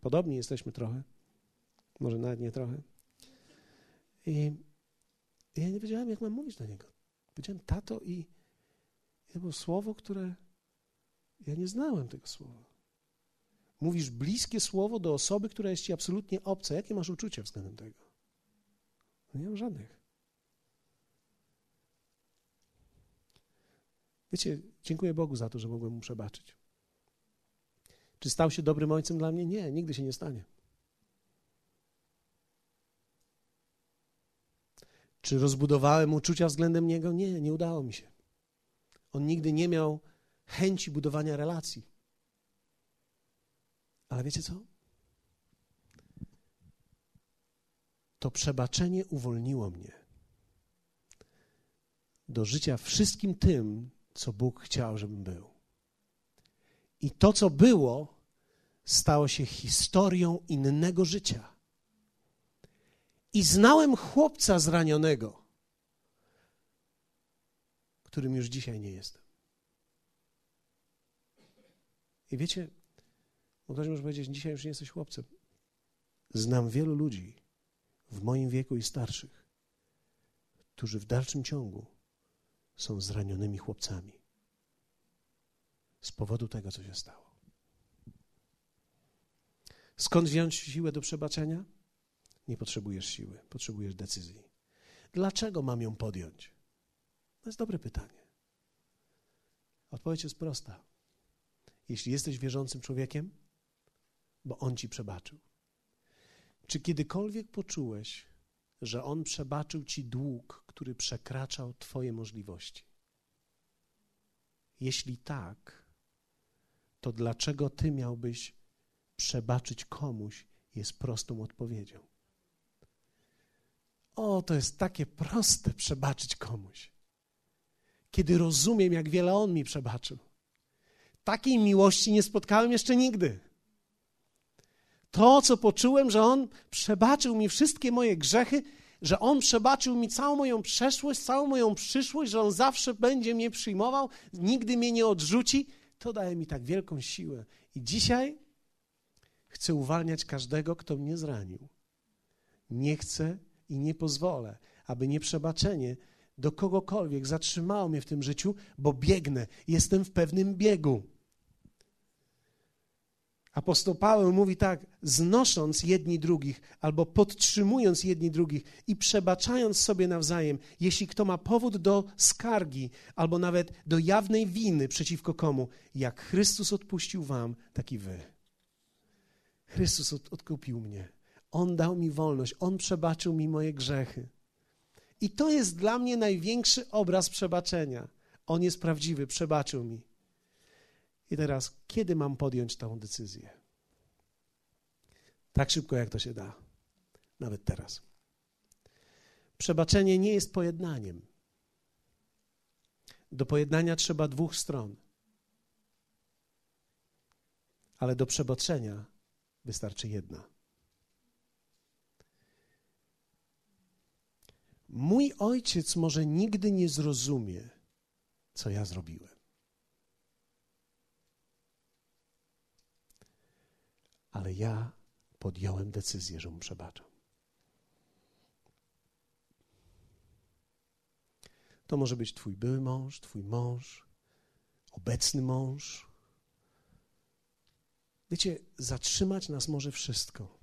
A: podobni jesteśmy trochę. Może nawet nie trochę. I, i ja nie wiedziałem, jak mam mówić do niego. Powiedziałem tato i to było słowo, które ja nie znałem tego słowa. Mówisz bliskie słowo do osoby, która jest ci absolutnie obca. Jakie masz uczucia względem tego? No nie mam żadnych. Wiecie, dziękuję Bogu za to, że mogłem mu przebaczyć. Czy stał się dobrym ojcem dla mnie? Nie, nigdy się nie stanie. Czy rozbudowałem uczucia względem niego? Nie, nie udało mi się. On nigdy nie miał chęci budowania relacji. Ale wiecie co? To przebaczenie uwolniło mnie do życia wszystkim tym, co Bóg chciał, żebym był. I to, co było, stało się historią innego życia. I znałem chłopca zranionego, którym już dzisiaj nie jestem. I wiecie, bo ktoś może powiedzieć, dzisiaj już nie jesteś chłopcem. Znam wielu ludzi w moim wieku i starszych, którzy w dalszym ciągu są zranionymi chłopcami z powodu tego, co się stało. Skąd wziąć siłę do przebaczenia? Nie potrzebujesz siły, potrzebujesz decyzji. Dlaczego mam ją podjąć? To jest dobre pytanie. Odpowiedź jest prosta. Jeśli jesteś wierzącym człowiekiem, bo On ci przebaczył. Czy kiedykolwiek poczułeś, że On przebaczył ci dług, który przekraczał Twoje możliwości? Jeśli tak, to dlaczego Ty miałbyś przebaczyć komuś jest prostą odpowiedzią. O, to jest takie proste przebaczyć komuś. Kiedy rozumiem, jak wiele On mi przebaczył. Takiej miłości nie spotkałem jeszcze nigdy. To, co poczułem, że On przebaczył mi wszystkie moje grzechy, że On przebaczył mi całą moją przeszłość, całą moją przyszłość, że On zawsze będzie mnie przyjmował, nigdy mnie nie odrzuci, to daje mi tak wielką siłę. I dzisiaj chcę uwalniać każdego, kto mnie zranił. Nie chcę i nie pozwolę, aby nieprzebaczenie do kogokolwiek zatrzymało mnie w tym życiu, bo biegnę, jestem w pewnym biegu. Apostoł Paweł mówi tak: znosząc jedni drugich, albo podtrzymując jedni drugich i przebaczając sobie nawzajem, jeśli kto ma powód do skargi, albo nawet do jawnej winy przeciwko komu, jak Chrystus odpuścił wam, tak i wy. Chrystus od, odkupił mnie. On dał mi wolność, On przebaczył mi moje grzechy. I to jest dla mnie największy obraz przebaczenia. On jest prawdziwy, przebaczył mi. I teraz, kiedy mam podjąć tę decyzję? Tak szybko, jak to się da. Nawet teraz. Przebaczenie nie jest pojednaniem. Do pojednania trzeba dwóch stron. Ale do przebaczenia wystarczy jedna. Mój ojciec może nigdy nie zrozumie, co ja zrobiłem. Ale ja podjąłem decyzję, że mu przebaczam. To może być Twój były mąż, Twój mąż, obecny mąż. Wiecie, zatrzymać nas może wszystko.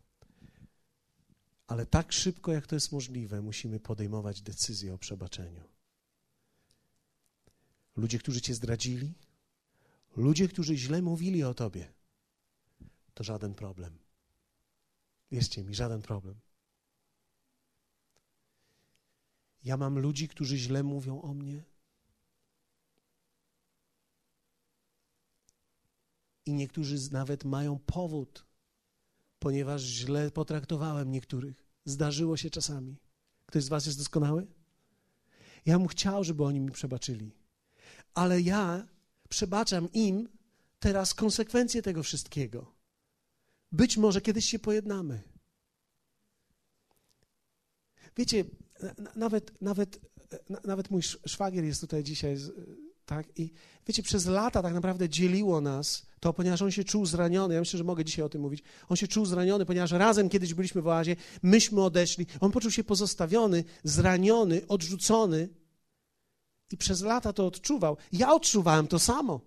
A: Ale tak szybko, jak to jest możliwe, musimy podejmować decyzję o przebaczeniu. Ludzie, którzy cię zdradzili, ludzie, którzy źle mówili o tobie, to żaden problem. Wierzcie mi, żaden problem. Ja mam ludzi, którzy źle mówią o mnie. I niektórzy nawet mają powód ponieważ źle potraktowałem niektórych. Zdarzyło się czasami. Ktoś z Was jest doskonały? Ja bym chciał, żeby oni mi przebaczyli, ale ja przebaczam im teraz konsekwencje tego wszystkiego. Być może kiedyś się pojednamy. Wiecie, nawet, nawet, nawet mój szwagier jest tutaj dzisiaj tak? I wiecie, przez lata tak naprawdę dzieliło nas to, ponieważ on się czuł zraniony. Ja myślę, że mogę dzisiaj o tym mówić. On się czuł zraniony, ponieważ razem kiedyś byliśmy w oazie, myśmy odeszli. On poczuł się pozostawiony, zraniony, odrzucony. I przez lata to odczuwał. Ja odczuwałem to samo.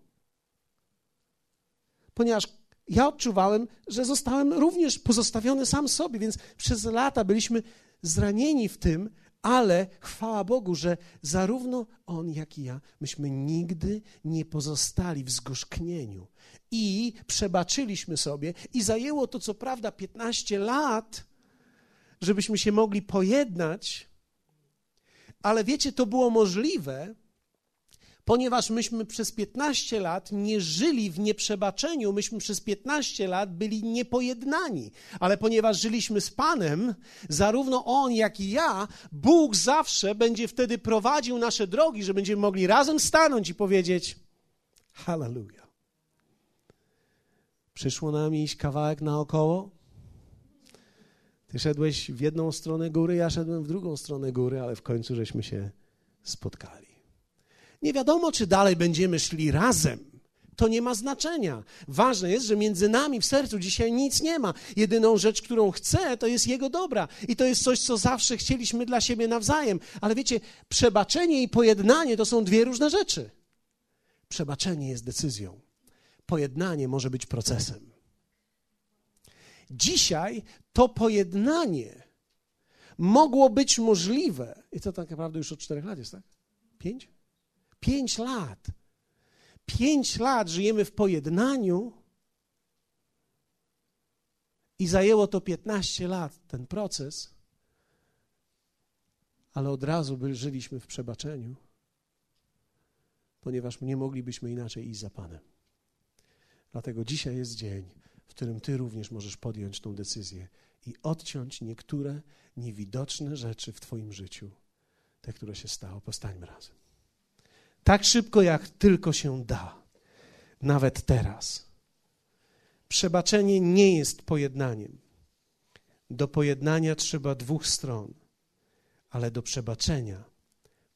A: Ponieważ ja odczuwałem, że zostałem również pozostawiony sam sobie, więc przez lata byliśmy zranieni w tym, ale chwała Bogu, że zarówno on, jak i ja, myśmy nigdy nie pozostali w zgorzknieniu i przebaczyliśmy sobie. I zajęło to, co prawda, 15 lat, żebyśmy się mogli pojednać, ale wiecie, to było możliwe, ponieważ myśmy przez 15 lat nie żyli w nieprzebaczeniu, myśmy przez 15 lat byli niepojednani. Ale ponieważ żyliśmy z Panem, zarówno On, jak i ja, Bóg zawsze będzie wtedy prowadził nasze drogi, że będziemy mogli razem stanąć i powiedzieć: Hallelujah. Przyszło nam iść kawałek naokoło. Ty szedłeś w jedną stronę góry, ja szedłem w drugą stronę góry, ale w końcu żeśmy się spotkali. Nie wiadomo, czy dalej będziemy szli razem. To nie ma znaczenia. Ważne jest, że między nami w sercu dzisiaj nic nie ma. Jedyną rzecz, którą chcę, to jest Jego dobra. I to jest coś, co zawsze chcieliśmy dla siebie nawzajem. Ale wiecie, przebaczenie i pojednanie to są dwie różne rzeczy. Przebaczenie jest decyzją. Pojednanie może być procesem. Dzisiaj to pojednanie mogło być możliwe. I to tak naprawdę już od czterech lat jest, tak? Pięć? Pięć lat. Pięć lat żyjemy w pojednaniu i zajęło to 15 lat, ten proces, ale od razu by żyliśmy w przebaczeniu, ponieważ nie moglibyśmy inaczej iść za Panem. Dlatego dzisiaj jest dzień, w którym Ty również możesz podjąć tą decyzję i odciąć niektóre niewidoczne rzeczy w Twoim życiu, te, które się stało. Postańmy razem. Tak szybko, jak tylko się da, nawet teraz. Przebaczenie nie jest pojednaniem. Do pojednania trzeba dwóch stron, ale do przebaczenia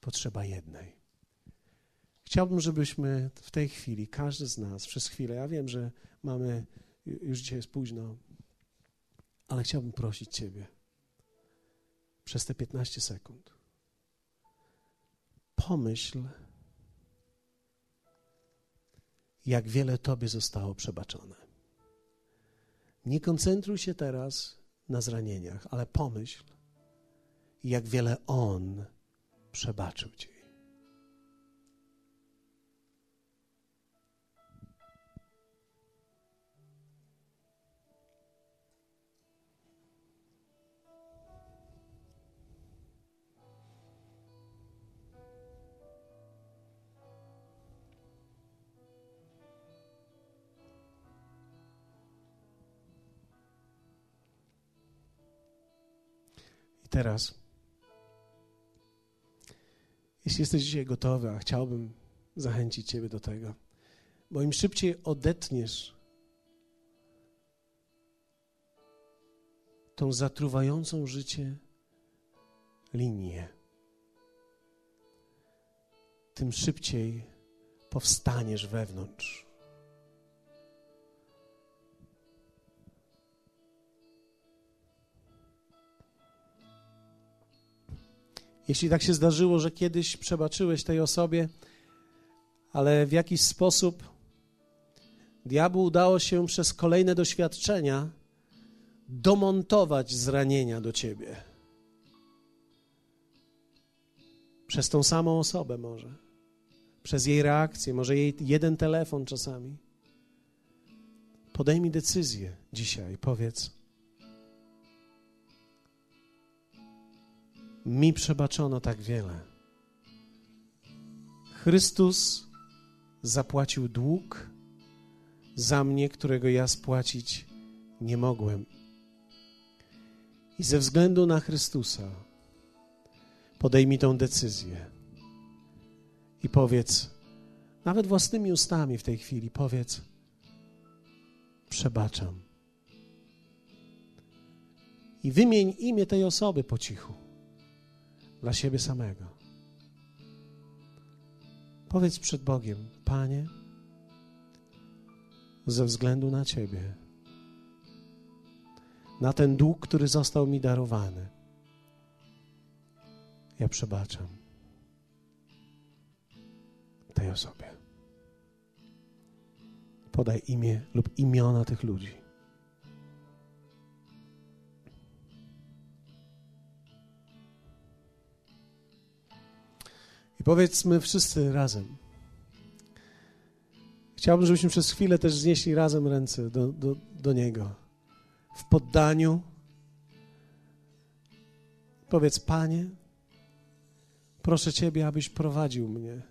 A: potrzeba jednej. Chciałbym, żebyśmy w tej chwili, każdy z nas, przez chwilę, ja wiem, że mamy, już dzisiaj jest późno, ale chciałbym prosić Ciebie przez te 15 sekund. Pomyśl, jak wiele Tobie zostało przebaczone. Nie koncentruj się teraz na zranieniach, ale pomyśl, jak wiele On przebaczył Ci. I teraz, jeśli jesteś dzisiaj gotowy, a chciałbym zachęcić Ciebie do tego, bo im szybciej odetniesz tą zatruwającą życie linię, tym szybciej powstaniesz wewnątrz. Jeśli tak się zdarzyło, że kiedyś przebaczyłeś tej osobie, ale w jakiś sposób diabłu udało się przez kolejne doświadczenia domontować zranienia do ciebie. Przez tą samą osobę może, przez jej reakcję, może jej jeden telefon czasami. Podejmij decyzję dzisiaj, powiedz: mi przebaczono tak wiele. Chrystus zapłacił dług za mnie, którego ja spłacić nie mogłem. I ze względu na Chrystusa podejmij tą decyzję i powiedz, nawet własnymi ustami w tej chwili, powiedz: Przebaczam. I wymień imię tej osoby po cichu dla siebie samego. Powiedz przed Bogiem, Panie, ze względu na Ciebie, na ten dług, który został mi darowany, ja przebaczam tej osobie. Podaj imię lub imiona tych ludzi. I powiedzmy wszyscy razem. Chciałbym, żebyśmy przez chwilę też znieśli razem ręce do, do, do Niego. W poddaniu. Powiedz, Panie, proszę Ciebie, abyś prowadził mnie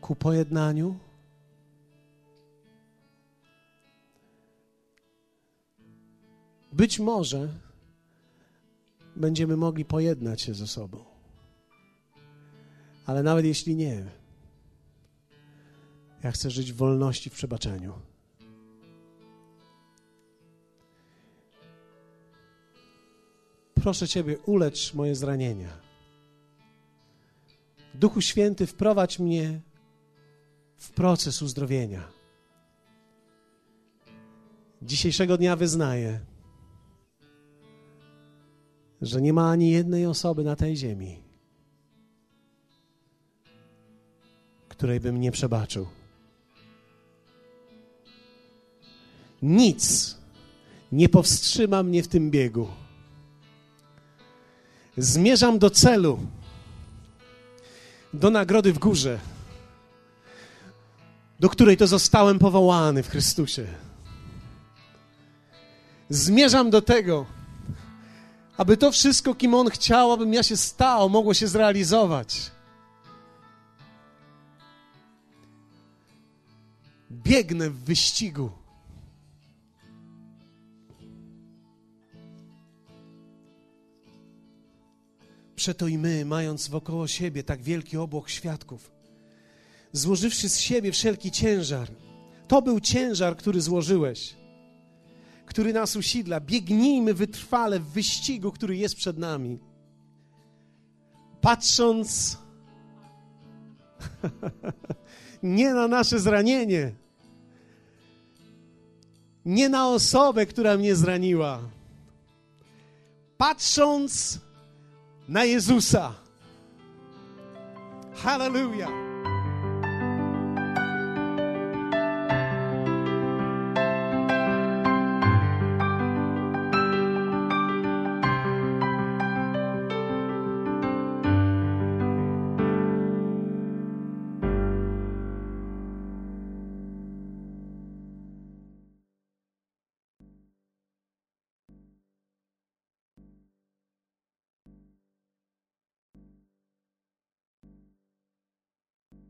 A: ku pojednaniu. Być może będziemy mogli pojednać się ze sobą. Ale nawet jeśli nie, ja chcę żyć w wolności, w przebaczeniu. Proszę Ciebie, ulecz moje zranienia. Duchu Święty, wprowadź mnie w proces uzdrowienia. Dzisiejszego dnia wyznaję, że nie ma ani jednej osoby na tej ziemi, której bym nie przebaczył. Nic nie powstrzyma mnie w tym biegu. Zmierzam do celu, do nagrody w górze, do której to zostałem powołany w Chrystusie. Zmierzam do tego, aby to wszystko, kim On chciał, abym ja się stał, mogło się zrealizować. Biegnę w wyścigu. Przeto i my, mając wokoło siebie tak wielki obłok świadków, złożywszy z siebie wszelki ciężar, to był ciężar, który złożyłeś, który nas usidla. Biegnijmy wytrwale w wyścigu, który jest przed nami. Patrząc [LAUGHS] nie na nasze zranienie, nie na osobę, która mnie zraniła. Patrząc na Jezusa. Hallelujah.